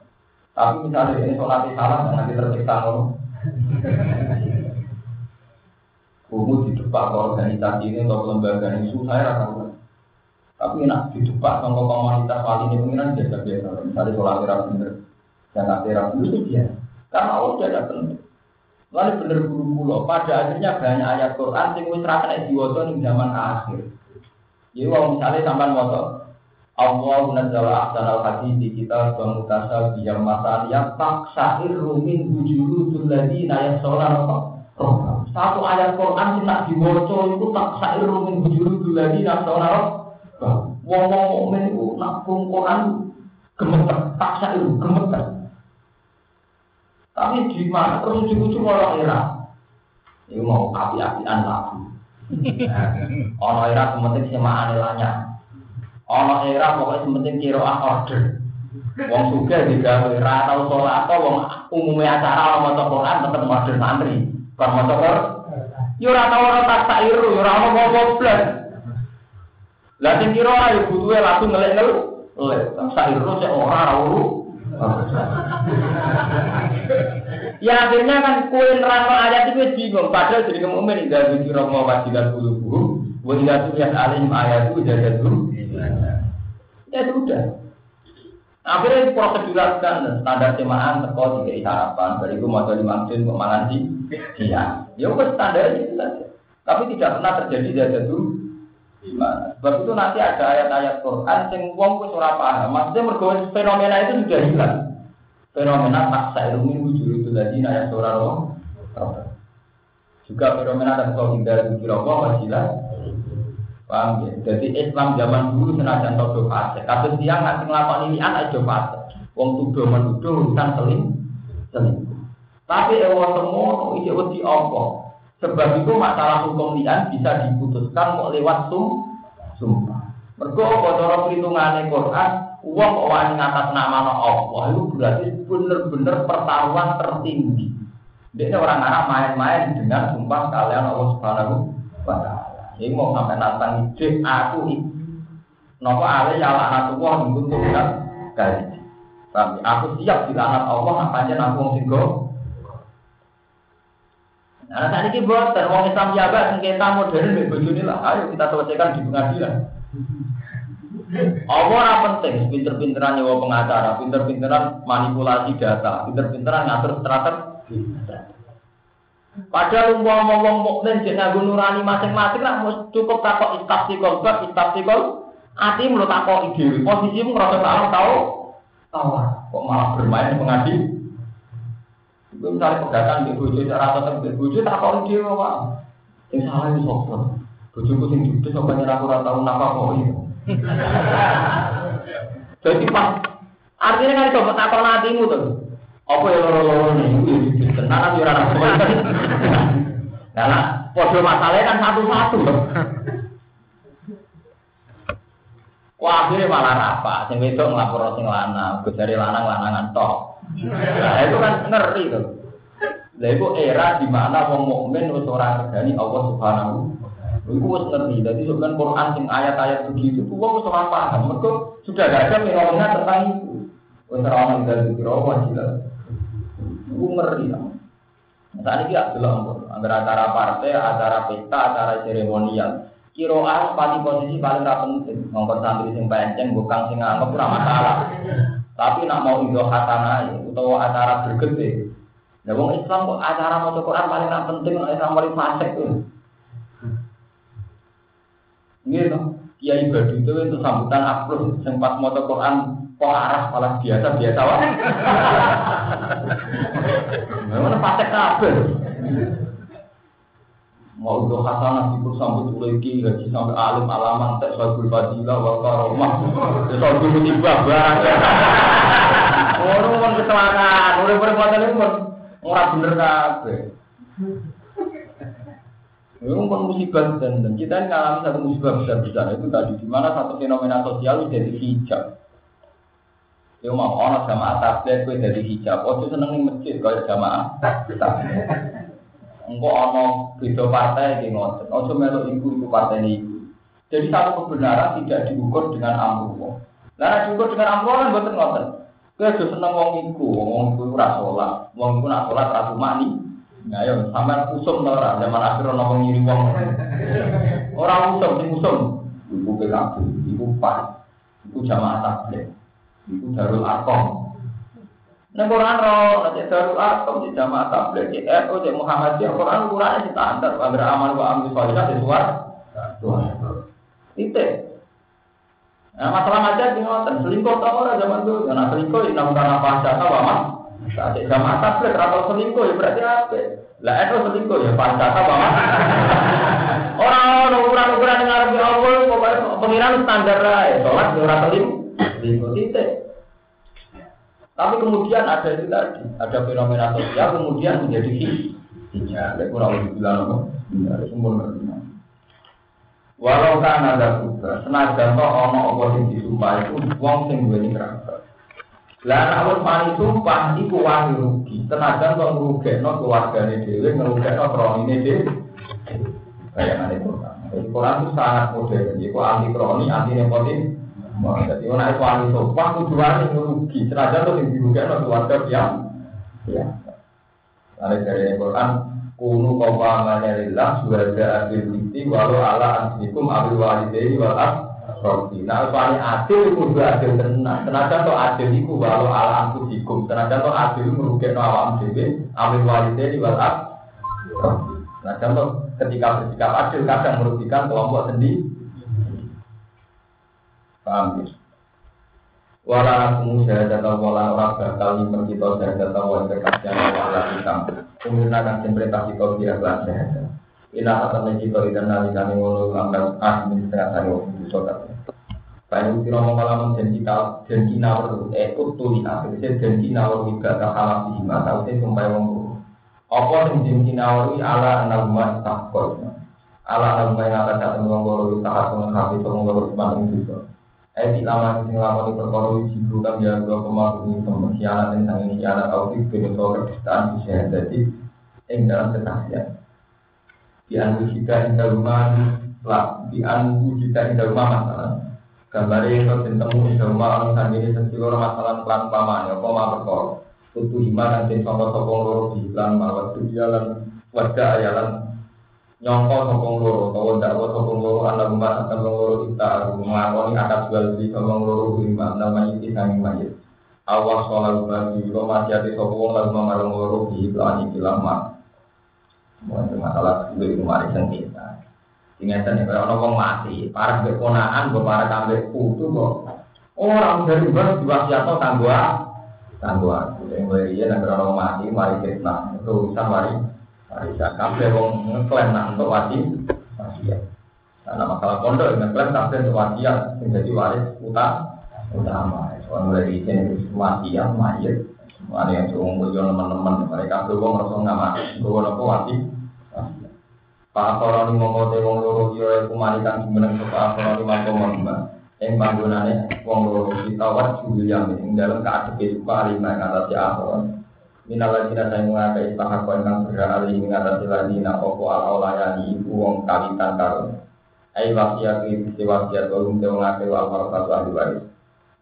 Tapi misalnya ini sholat salah, nanti tersiksa ngomong. Kamu di depan organisasi ini atau lembaga ini susah ya kan? Tapi enak di depan sama komunitas wali ini pengiran biasa biasa. Misalnya sholat kira bener, dan kira itu dia. Karena Allah tidak penting. Lalu bener guru pulau. Pada akhirnya banyak ayat Quran yang wis ra ning zaman akhir. Jadi kalau misalnya sampai moto Allah nazzala ahsanal hadis di kita wa mutasal biyam masal yang taksair rumin bujuru ladina yasolan satu ayat Quran sing nak diwaca iku taksair rumin bujuru ladina yasolan Wong-wong mukmin iku nak Quran gemeter, taksair gemeter. Tapi di mana terus ujung-ujung orang era. Ini mau api-apian lagu. <laughs> Ono era sementing sema anelanya. Ono era pokoknya sementing kira order. Wong suka juga era atau sholat atau wong umumnya acara orang mau Quran tetap modern santri. Kalau mau Quran, yo ora tau ora tak sairu, yo ora ono goblok. Lah sing kira ayo butuhe langsung ngelek-ngelek. Lek, tak sairu sik ora ora ya akhirnya kan kue nerangno ayat itu bingung. Padahal jadi mukmin tidak bikin romo wajibat bulu buat tidak tulisan alim ayat itu jadi dulu. Ya sudah. Akhirnya prosedural kan standar jemaah teko tiga harapan dari itu mau dimaksud pemangan di dia. Ya udah standar itu saja. Tapi tidak pernah terjadi jadi dulu gimana? Sebab itu nanti ada ayat-ayat Quran yang wong wis ora paham. Maksudnya mergo fenomena itu sudah hilang. Fenomena paksa ilmu wujud itu tadi naya saudara juga fenomena dan kau hindar di robo wasilah. Paham ya? Jadi Islam zaman dulu senajan todo fase kasus dia ngasih ngelakon ini anak itu fase wong tuduh menuduh urusan seling seling. Tapi ewa semua itu wedi apa sebab itu masalah hukum lian bisa diputuskan mau lewat sum sumpah mergo cara perhitungane Quran Uang wani ngatas nama Allah itu berarti benar-benar pertaruhan tertinggi. Dia orang Arab main-main dengan sumpah kalian Allah Subhanahu wa taala. Ini mau sampai nantang ide aku Nopo ale ya anak Allah tuhan kali. Tapi aku siap dilaknat Allah apa aja wong sing Nah, saat ini buat wong Islam jabat sengketa modern di bojone lah. Ayo kita selesaikan di pengadilan. Apa ora penting pinter-pinteran nyewa pengacara, pinter-pinteran manipulasi data, pinter-pinteran ngatur strategi. Padahal umpama wong mukmin jek nganggo nurani masing-masing lah cukup takok istastikol bab istastikol ati menurut takok ide posisimu ngerasa salah tau tahu kok malah bermain pengadi itu misalnya pedagang di bojo cara tetap di bojo takok ide apa yang salah itu sopor bojoku sing judes apa nyerah kurang tahu napa kok itu jadi pas artinya kan coba takon hatimu tuh. Apa ya loro-loro nih? Tenan yo ora apa. Nah, lah, podo masalahnya kan satu-satu. Wah, akhirnya malah apa? Sing wedok nglapor sing lanang, dari lanang lanangan tok. Nah, itu kan ngeri tuh. Lah itu era di mana wong mukmin wis ora Allah Subhanahu Iku wis ngerti. Jadi sebenarnya Quran sing ayat-ayat begitu, itu wong wis ora paham. Mergo sudah gak ada fenomena tentang itu. Wis ora ono dari kira jelas. Iku ngerti lah. Saat ini Abdullah Ampun, antara acara partai, acara pesta, acara seremonial. Kiroan pasti posisi paling tak penting. Ngomong santri sing penceng, bukan sing nganggep ora masalah. Tapi nak mau ido khatana atau acara bergede. Ya wong Islam kok acara mau Quran paling tak penting, Islam paling fasik tuh. Gitu. Kiai Badu itu itu sambutan aplus yang pas mau Quran kok arah malah biasa biasa wae. Mana patek kabel. Mau itu hasanah itu sambut lagi gaji sampai alim alaman tak sabul fadilah wa karomah. Sabul musibah barang. Orang mau kecelakaan, orang berbuatan itu orang bener kabeh. Memang kan musibah dan, dan kita mengalami satu musibah besar besar itu tadi di mana satu fenomena sosial jadi hijab. Yo mau orang sama atas gue jadi hijab. Oh seneng nih masjid kalau jamaah Engkau ono beda partai ngotot. Oh cuma melu ibu ibu partai ini. Jadi satu kebenaran tidak diukur dengan amruh. Nah diukur dengan amruh kan betul ngotot. Kue seneng wong iku, wong iku rasolah, wong iku rasolah ratu mani. Nah, ayo sampai usum ora zaman akhir ono wong ngiri wong. Ora usum sing usum. Ibu PKB, ibu PAN, ibu jamaah tablet, ibu Darul Arkom. Nek Quran ro, nek Darul Arqam di jamaah tabligh, di NU, di Muhammadiyah, Quran ukurannya standar. Ambil aman wa ambil sholihat di suar. Itu. Nah, masalah aja di ngoten, selingkuh tau ora zaman dulu. Nah, selingkuh ini namun karena pasca tau apa? Saat jamaah tabligh, atau selingkuh ya berarti apa? Lah itu selingkuh ya pasca tau apa? Orang ukuran-ukuran yang ngarepe Allah, pokoknya pengiran standar lah. Sholat di orang selingkuh. Titik. Tapi kemudian ada itu tadi, ada fenomena sosial kemudian menjadi hijau. Ada kurang lebih bilang apa? Ada sempurna. Walau kan ada juga, senajan toh ono apa sing disumpah itu wong sing duweni kerabat. Lah nek wis mari sumpah iku wani rugi, senajan toh ngrugekno keluargane dhewe, ngrugekno kronine dhewe. Kayak ane Quran. Quran itu sangat modern, itu anti kroni, anti nepotisme. Jadi orang ahli sopan, tujuan yang rugi. Senajan tuh dirugikan oleh keluarga yang ya. Ada dari Quran, kunu kawamannya lillah, suhada adil binti, walau ala ansikum abil walidayhi wal Robi. Nah, paling adil itu juga adil tenang. Senajan tuh adil itu walau ala ansikum. Senajan tuh adil itu merugikan awam dewi, abil walidayhi wal Robi. Nah, contoh ketika bersikap adil kadang merugikan kelompok sendiri. Paham ya? Wala wala bakal kita wala kita. Umurna kan kita kata kita dan nalikane ngono lambat administrasi wong bisa kata. Kayu kira mengalaman janji kal janji nawar ekut tuli akhir janji nawar wika kahalap di hima tau sing sumpah wong Apa nawar ala anagma takut. Ala anagma yang akan datang juga. Eh di lama sing lama di perkara wiji bukan ya dua koma ini pembersianan dan sang itu soal kedustaan bisa jadi ing dalam kesaksian. Di anu jika indah rumah lah di anu jika indah rumah masalah. Gambar yang kau temu rumah masalah ya koma perkara. Tutu iman sopong sopong loro di iklan mawat tujuan wajah ayalan nyongko sokong loro atau dakwa sokong loro anak rumah akan loro kita mengakoni atas jual beli sokong loro lima namanya itu kami mayit. Awas sholat bagi lo masih ada sokong lalu mengarang loro di iklan ini lama. Mungkin masalah itu itu mari sengketa. Ingatkan ya kalau orang mati, para keponaan, para kambing putu kok. Orang dari bar diwasiato tangguh? Tangguh aku. Yang mulai iya nanti orang mati, mari fitnah. Itu urusan mari Bisa kabeh wong ngeklaim nak untuk wajib wasiat. Karena masalah pondok ngeklaim kabeh untuk wasiat menjadi waris utang utama. Soal mulai di sini wasiat mayat. Ada yang suruh ngumpul teman-teman mereka tuh wong merasa nggak mati. Gue nopo wajib. Pak Koroni ngomote wong loro yo iku marikan jumeneng Pak Koroni mbak. Yang panggonane wong loro kita wajib yang ing dalam keadaan Pak lima kata si Akron. Minala jina saya mengakai istahak kau ingkang berhak alih mengatasi ladina opo ala olayani ibu wong kawitan karun. Ai wasiat iki bisi wasiat walum te mengakai wa almar satu ahli waris.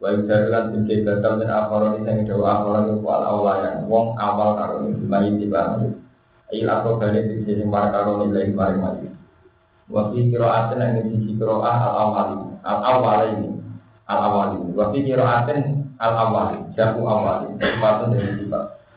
Wa ibdadulan bimke batal dan akhoroni sing dawa akhoroni opo ala olayani wong awal karun iki mayin dibahas. Ai lakro balik bisi sing para karun ilai maring mayin. Wa fi qira'atin yang sisi qira'ah al awali al awali al awali. Wa fi qira'atin al awali jamu awali. Sepatun dari sifat.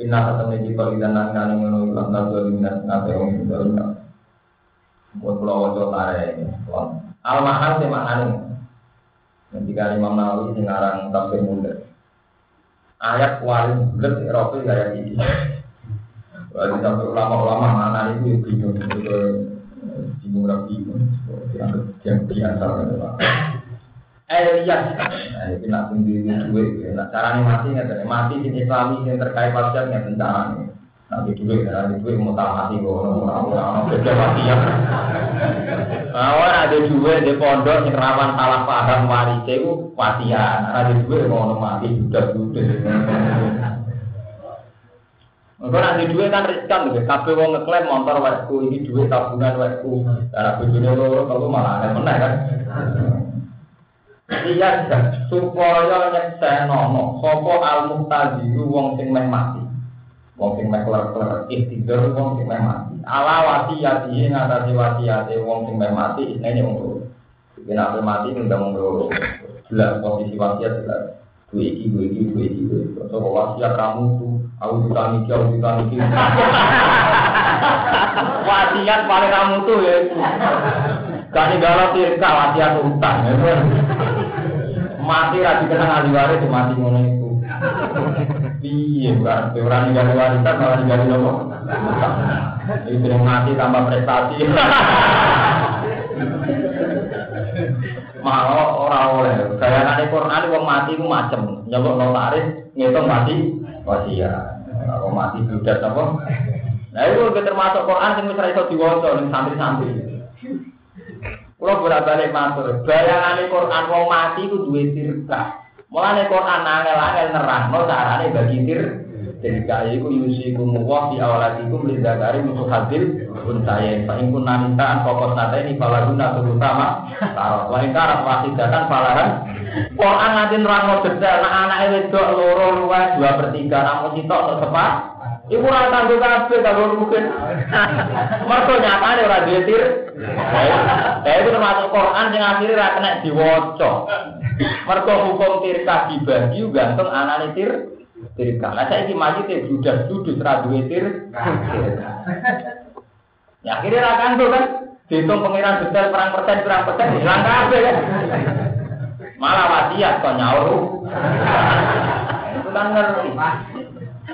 Inna kata kita idan nang nang ngono ilang nazo minat nate wong sing dalem. Buat pulau wajah tare ini. Al mahal sih maknane. Ketika Imam Nawawi sing aran tafsir mundur. Ayat paling bulat Rasul kayak gini. Lalu sampai ulama-ulama mana itu bingung bingung rapi yang biasa Elias, nah itu nak tinggi duit, nak caranya mati nggak ada mati di Islami yang terkait pasien nggak nih. Nanti duit, nanti duit mau tak mati kok, orang orang orang kerja mati ya. Awal ada duit di pondok yang rawan salah paham waris itu pasian, ada duit mau mati sudah sudah. Engko nek duit kan riskan lho, kabeh wong ngeklaim motor wekku, iki duit tabungan wekku. Karena bojone loro kalau malah aneh meneh kan. Iya, supaya nyeksenono sapa al-muqtadiru wong sing meh mati. Wong sing meh kler-kler ikhtidur wong sing meh mati. Ala wasiyati ngatasi wasiyate wong sing meh mati ini wong loro. Iki nek mati ndang wong loro. Jelas posisi wasiat jelas. Dua iki, dua iki, dua iki, dua iki. Sapa wasiat kamu tuh aku ditani iki, aku ditani iki. <laughs> Wasiat paling kamu tuh ya itu. Gak ninggalo tirka wasiat utang. ya kan? Mati ra dikenang ahli waris mati ngono iku. Piye berarti ora ninggali warisan malah ninggali nopo? Itu yang mati tambah prestasi. Malah ora oleh. Gayane Quran wong mati ku macem. Nyeluk notaris ngitung mati wasiat. Kalau mati budak apa? Nah itu termasuk Quran sing wis ra iso diwaca ning santri-santri. Kulo bolak-balik matur, bayangane Quran wong mati ku duwe tirka. Mulane Quran angel-angel nerangno carane bagi tir tirka. Iku yusikum wa fi awladikum lidzakari musuh hadil unsayen fa in kunna minta an pokok nate ini falaguna terutama taruh wa in karat wasidatan falahan. Quran nanti nerangno detail. Nek anake wedok loro luwes dua per tiga. Namun sitok sepat Iku ora kanggo kabeh kanggo mungkin. Mergo nyatane ora duwe tir. Ya itu termasuk Quran sing akhire ra kena diwaca. Mergo hukum tirka dibagi gantung anane tir tirka. Lah saiki majite judas judus ra duwe tir. Ya akhirnya ra kanggo kan. Dihitung pengiran detail perang persen perang persen hilang kabeh kan. Malah wasiat kok nyaur. Itu kan ngerti.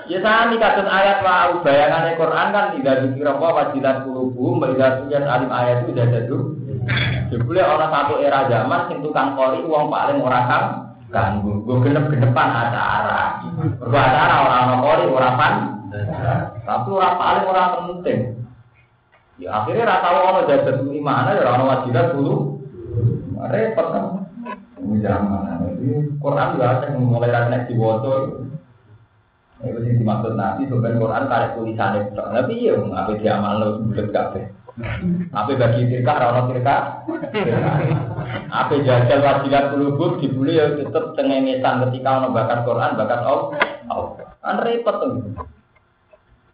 Ya sami kasus ayat wa bayangan Quran kan tidak dikira apa wajilat kulubu melihat tujuan alim ayat itu sudah jatuh. Jebule orang satu era zaman sing tukang kori uang paling ora kang ganggu. Gue genep genepan acara. Gue acara orang orang kori orang pan. Tapi orang paling orang penting. Ya akhirnya rata orang jaga di mana ya orang wajilat dulu. Repot kan. Ini zaman. Quran juga mulai kena diwaca. Itu sing dimaksud nabi sebenarnya Quran tarik tulisan itu. Tapi iya, apa dia amal lo bulat kafe. Apa bagi tirka, rano tirka. Apa jajal wajilat kulubur dibuli ya tetap cengengesan ketika ono bakat Quran, bakat Allah. Kan repot tuh.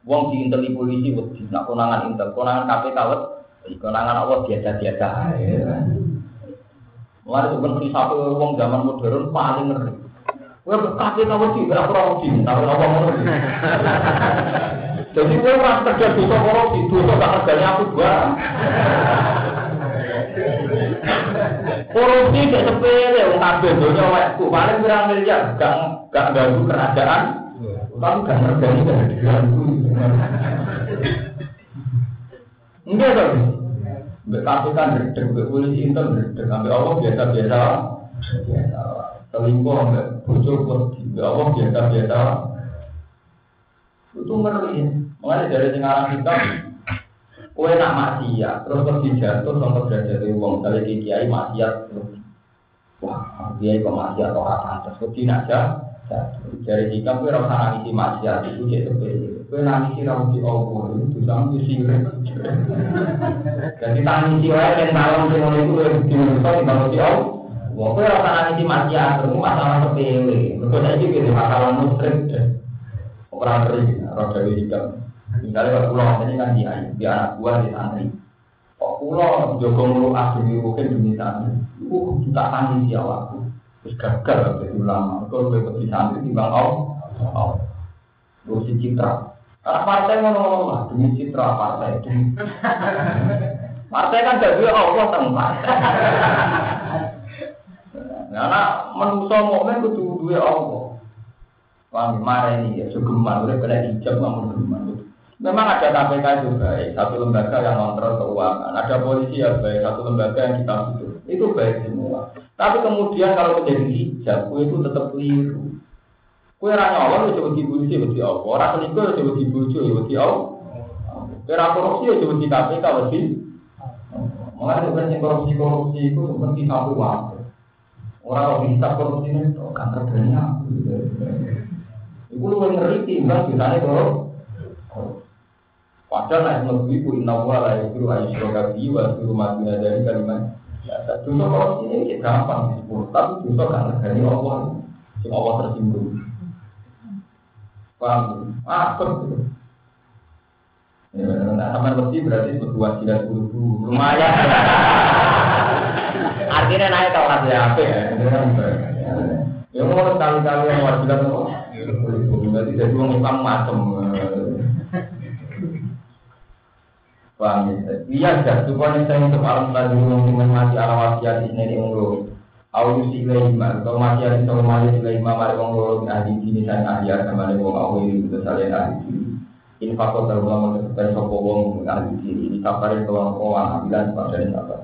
Wong di intel polisi wedi, nak konangan intel, konangan KPK wedi, konangan Allah biasa-biasa. Mulai sebenarnya satu wong zaman modern paling ngeri. Gue kamu sih, berapa korupsi, tapi apa mau Jadi gue pas kerja dosa gak kerjanya aku gua. Korupsi gak sepele, wong paling miliar, gak gak ganggu kerajaan. Tapi gak ngergani gak diganggu. Enggak mbak polisi sampai Allah biasa-biasa. Biasa. selingkuh bojo wedi ya Allah biasa-biasa itu ngeri mengenai dari sekarang kita kue nak maksiat terus pergi jatuh sama derajat uang dari kiai maksiat wah kiai kok maksiat orang pantas wedi aja dari jika kue rasa nangisi maksiat itu jadi sepele kue nangisi rambut di Allah itu sama sirik jadi tangisi orang yang malam itu dimensi di bawah di Allah Wong kowe ora tanani di maksiat, itu masalah sepele. Mergo saiki iki masalah musyrik deh. Ora ngeri, ora dewe hikam. Misalnya kalau pulau ini kan dia, dia anak buah di santri. Kok pulau jogo mulu asli mungkin demi santri. Uh, kita tani dia waktu. Terus gagal jadi ulama. Kalau lebih di santri timbang kau, kau. Terus citra. Karena partai ngono lah demi citra partai. <laughs> Partai kan jadi Allah tempat. <laughs> Karena manusia mukmin kudu duwe Allah. Paham marah ini ya sugeman, udah kena hijab namun geman. Memang ada KPK itu baik, satu lembaga yang kontrol keuangan, ada polisi yang baik, satu lembaga yang kita butuh. Itu baik semua. Tapi kemudian kalau menjadi hijab, itu tetap keliru. Kue ranya Allah itu coba dibuji, coba di Allah. Orang selingkuh coba dibuji, coba di Allah. Kira korupsi ya coba di KPK, coba di. Mengenai bukan korupsi korupsi itu seperti satu waktu. Orang bisa korupsi itu kan terbanyak. Ibu lu ngeri timbang biasanya kalau Padahal naik lebih ku inna wa la yusru ayyusroka bi wa yusru madina dari kalimat. Ya, dosa korupsi ini gampang disebut, tapi dosa kan negari Allah. Sing Allah tersinggung. Paham? Ah, betul. Ya, nah, sama berarti berdua tidak buru lumayan. Artinya naik kalau kasih apa ya? Ya mau sekali-kali yang wajiban kok. Berarti jadi orang Islam macam. Paham ya? Iya, dah. Supaya saya untuk alam tadi mengumumkan mati ala wasiat di sini ngulu. Aku si lima, kalau mati ada sama mati si lima, mari wong loro ahli sini sama wong aku ini bisa salin ahli sini. Infakot dalam lama sesuai sopo wong ahli. Ini kawan pada ini sabar.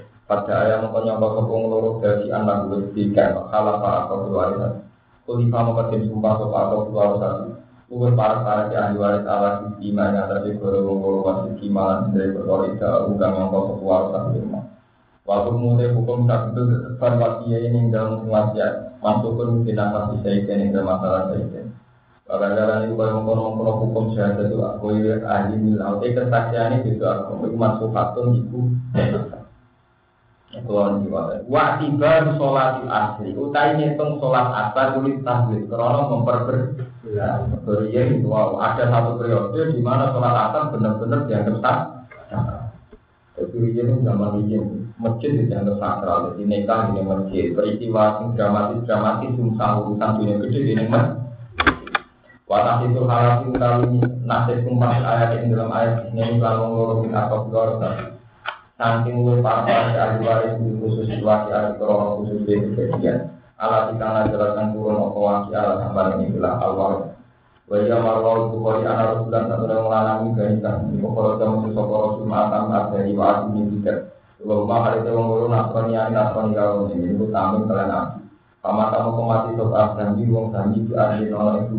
pada ayam penyongkot sopo ngelurus dari anak gue kayak kalah pak atau keluarga. Kulifah mengkatim sumpah sopa atau keluar satu Uwes para para di ahli waris ala sisi yang atas di goro goro wasit kimalan dari berkorida Ugang yang kau keluar satu lima Waktu mulai hukum satu itu tetap wasia ini dalam wasiat Masuk pun mungkin apa bisa ikan yang dalam masalah saya Kadang-kadang itu kalau mengkono-mengkono hukum syahadat itu aku ahli milau Eh kesaksian itu aku masuk hatun itu Kulon jiwa. Wa tiba sholat asli. Utai ngitung sholat asar tulis tahlil. Karena memperber. Ya, itu ada satu periode di mana sholat asar benar-benar dianggap sah. Jadi ini zaman ini masjid dianggap sakral. Jadi nikah di masjid. Peristiwa yang dramatis dramatis sumsah urusan dunia gede di masjid. Watah itu halal itu kali nasib kumpah ayat yang dalam ayat ini kalau ngurungin atau keluar Saking luwih parah ahli waris di khusus waki ahli khusus di kejadian. Alat ikang jelaskan turun opo waki alat sampai ini bilang awal. Wajah marwah itu kori anak rasulan satu dan melanami gariskan. Ini kalau kamu sesok rasul matam ada di wasi ini tidak. Hari itu mengurus nasrani ani nasrani kalau ini itu tamin kalian api. Paman kamu kemati sok janji wong janji di ahli nolak itu.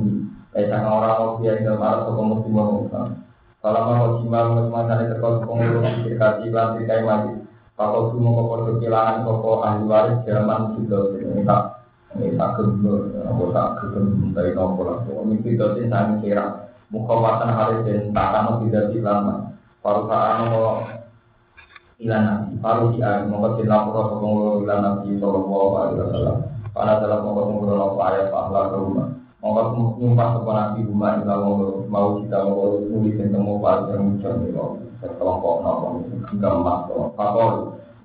Kayak orang mau biar dalam arah kalau mau jimal pengurus dekati iklan trikai maju. Kalau cuma kau kehilangan toko ahli waris zaman sudah ini tak ini tak aku tak gembur dari aku. Ini tidak sih saya kira. Muka watan hari dan tak tidak dilama. Paru mau ilan nabi, paru di ayat mau kasih lapor ke pengurus ilan nabi sallallahu alaihi wasallam. Karena dalam akhlak rumah. Mongko nyumpah sopan nabi rumah ila wong mau kita mau nulis tentang mau pas yang muncul nih kok sekelompok nopo. Gampang kok fakol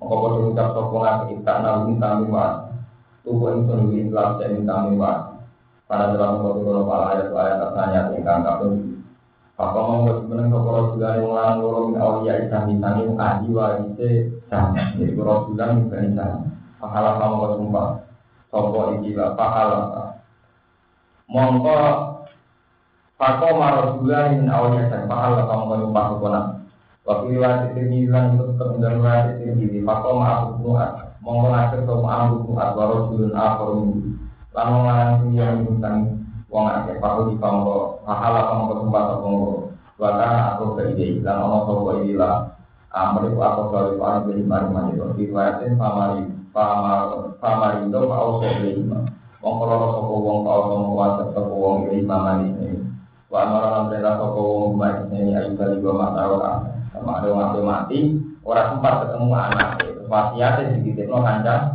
mongko podo ngucap sopan nabi kita nabi kami mas. Tubuh itu nulis Islam dan kami mas. Pada dalam mongko kalau para ayat ayat tanya tingkang kapun Apa mau sebenarnya kalau Rasulullah yang ulang loro min awliya islam yang ahli warise sama jadi Rasulullah yang bukan sama pahala kamu bersumpah sopo ikilah pahala mongko Fako marosula min awalnya dan pahal kamu kamu pakai kona. Waktu riwayat itu bilang itu kemudian riwayat itu jadi Fako ma'afu nuat. Mongko nasir kau ma'afu nuat. Warosulun minggu. Lalu mengarang yang bintang wong akeh pahu di kamu pahal kamu kamu pakai kongko. Bahkan aku ke ide dan ono kau ide lah. Amri ku aku dari paling beri mari mari. Riwayatin pamari pamar pamarindo mau sebelum Wong krono sapa wong tau ngomong kuasa sapa wong iki mamani. Wa amara lan perintah sapa wong mati ayu kali gua mata Sama ada mati mati, orang sempat ketemu anak itu. Wasiatnya dititipno kanca.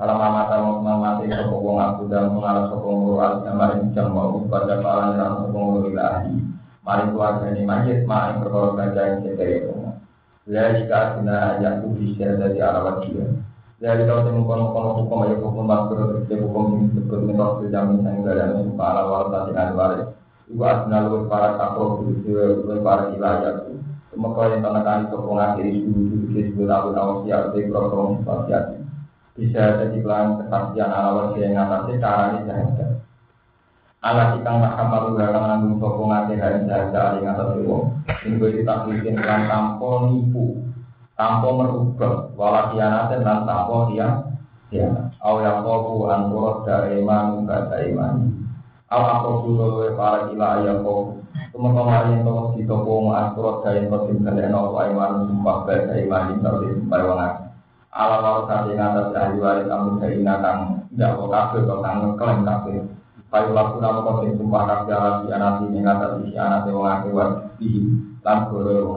Kalau mama tahu mama mati sapa wong aku dan mengarah sapa wong al kamarin jam mau pada palan lan sapa wong ilahi. Mari keluarga ini majid mari perkara kanca yang setere. Lalu jika ada yang bisa dari arah dia. Dari kau temu kono kono hukum ayo hukum makro terus hukum ini disebut mitos jamin sang gala ini para wal tadi alwari. Ibu asna lu para kapro begitu lu para wilayah. Kau yang tanah kali sokong akhiri dulu disebut abu awas ya dari prokrom spasiati. Bisa jadi pelan kesaksian wajah yang atasnya cara ini jahat. ala sikang tak kamal uga kang nanggung sapa ngake hari jaga ing atas wong sing kowe ditaklikin kan tanpa nipu tanpa merubah wala kianaten lan tanpa dia ya au ya qabu an turad dari iman ka iman. Au aku kulo para kila ya kok. Tumeka mari ento di toko ngasurat gawe ento sing kaleno iman sumpah bae iman ing sumpah wong ala wau kate ngatas ahli waris kamu kaina kang ndak kok kabeh kok kang ngeklaim kabeh Payu laku nama kau sing sumpah kabeh ala si anak si ngatas si anak wong akeh wa di lan goro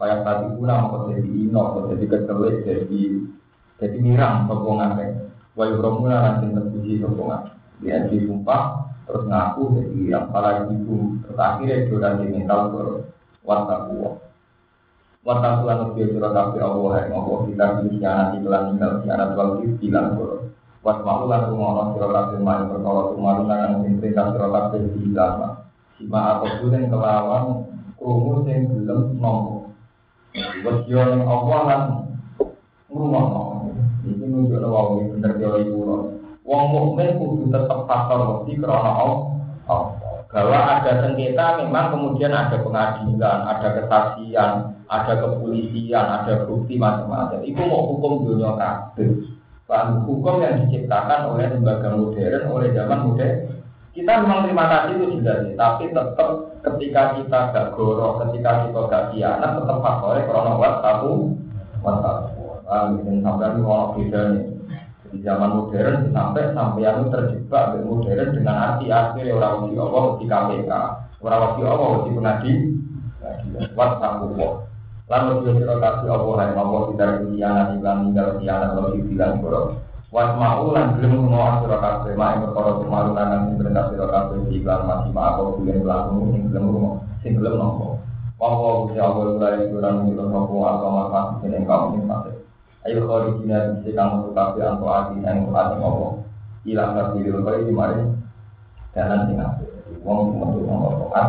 wong akeh Kaya tadi pula mau jadi ino, mau jadi kekelik, jadi jadi mirang sopong akeh Wayu romula sing terpuji sopong akeh Dia disumpah terus ngaku jadi yang para ibu terus akhirnya itu nanti mental ke wataku wataku lan lebih surah kafe Allah yang Allah kita pilih siaran iklan tinggal siaran waktu bilang ke wasmahu lan rumono surah kafe main perkara lan sing perintah surah kafe di dalam. Sima atau bulan kelawan krungu sing belum nompo yang Allah lan ngrumono ini nunjukno wae bener teori kulo Wong mukmin kudu tetap faktor wedi karena Allah. Bahwa ada sengketa memang kemudian ada pengadilan, ada kesaksian, ada kepolisian, ada bukti macam-macam. Itu mau hukum dunia kabeh. Bahan hukum yang diciptakan oleh lembaga modern, oleh zaman modern. Kita memang terima kasih itu jelas, tapi tetap ketika kita gak goro, ketika kita gak kianat, tetap faktornya karena wat tahu, wat tahu. Ah, sampai mau beda nih. Di zaman modern sampai sampai yang terjebak dengan modern dengan arti akhir orang wasi Allah di KPK orang wasi Allah di penadi wat Allah lalu dia kasih Allah yang Allah tidak kianat iklan tinggal kianat lalu dibilang borok wat mau lan belum mau sira kabeh. Mak perkara kemaru lan perintah sira kabeh iklan masih mak apa bulan belakang sing belum rumah sing belum nopo. Wawa usia Allah mulai kurang minum nopo agama kasih yang kamu ini ayo kalau di sini bisa kamu kafe atau ati yang tuh ngopo hilang tapi di luar itu mari? Jalan sing ape wong untuk ngopo kan?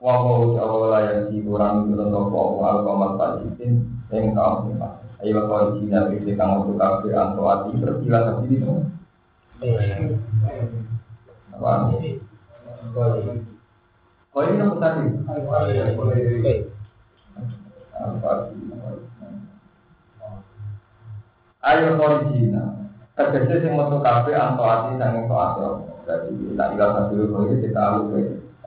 Wong mau coba yang si kurang itu nopo al kamal pasitin yang kamu ini ayo kalau di sini bisa kamu tuh kafe atau ati berkilah tapi di sana apa Kau ini apa tadi? Ayo korijina. Tegese sing metu kabeh anto ati sang ento ati. Dadi tak ila satu iki kita alu kowe.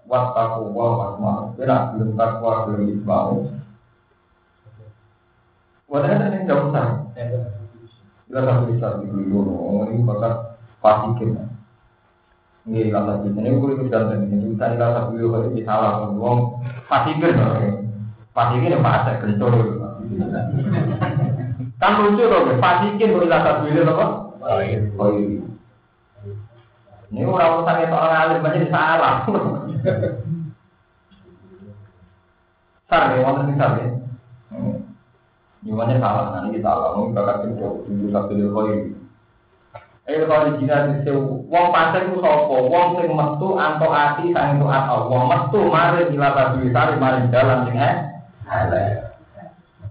Wattaku wa wasma. Kira belum takwa belum ismau. Ini jauh sana. Ila satu bisa dulu. Ini bakat fasikin. Ini kata kita ini kulit kita dan ini kita ila satu kok iki salah. Wong fasikin. Fasikin ya fase kencur. Kan lucu loh, fasikin berusaha satu ini loh. Oh iya. Ini orang urusan itu orang alim menjadi salah. <laughs> Sar ya, sar ya. Nyuwunnya salah, nanti kita salah, mungkin bakal itu dulu satu ini koi. Eh kalau di Cina di wong pasir ku sopo, wong sing metu anto ati sang itu atau wong metu mari dilata duwi sari mari dalan sing eh.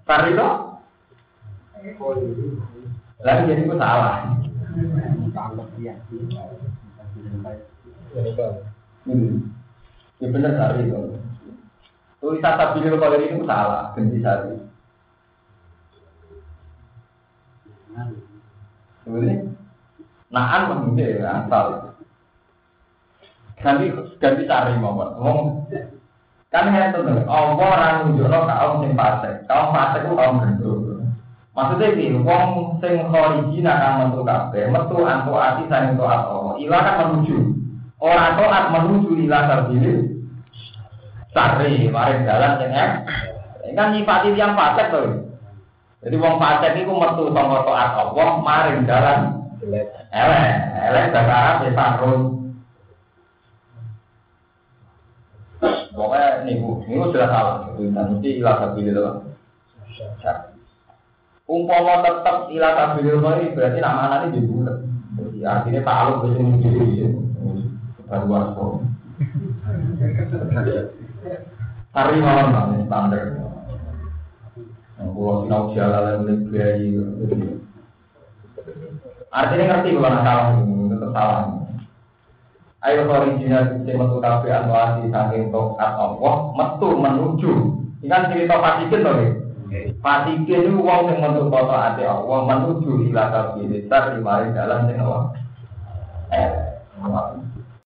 Sar itu lagi jadi itu salah. Hmm. Ya benar tadi itu. Tulisan tabil kalau ini salah, ganti sari. Ini Naan mengikuti ya, asal. Ganti ganti sari mau ngomong. Kan ya tuh, Allah orang nunjukno kaum sing fasik. Kaum fasik itu kaum gendut. Maksudnya ini, wong sing khorijina kang metu kabeh, metu antu ati sang entuk atau ila kan menuju. Ora taat menuju ila sarbili. Sari, mari jalan sing kan nyifati yang fasik tuh. Jadi wong fasik iku metu sangka taat Allah, mari jalan elek. Elek bakar ya sarun. Pokoknya niku, niku sudah salah. Nanti ila sarbili loh. Umpama tetap ila tabil koi berarti nama ini dibulat. Jadi artinya takluk ke sini jadi baru wasko. Hari malam lah standar. Yang pulau sinau jalan yang lebih Artinya ngerti kalau salah ini, tetap salah. Ayo original sing metu kabeh anwasi saking tokat Allah metu menuju. Ingat cerita Fasikin to Fasikin itu wong sing metu foto ati Allah menuju ila kabeh besar di mari dalan sing Allah. Eh,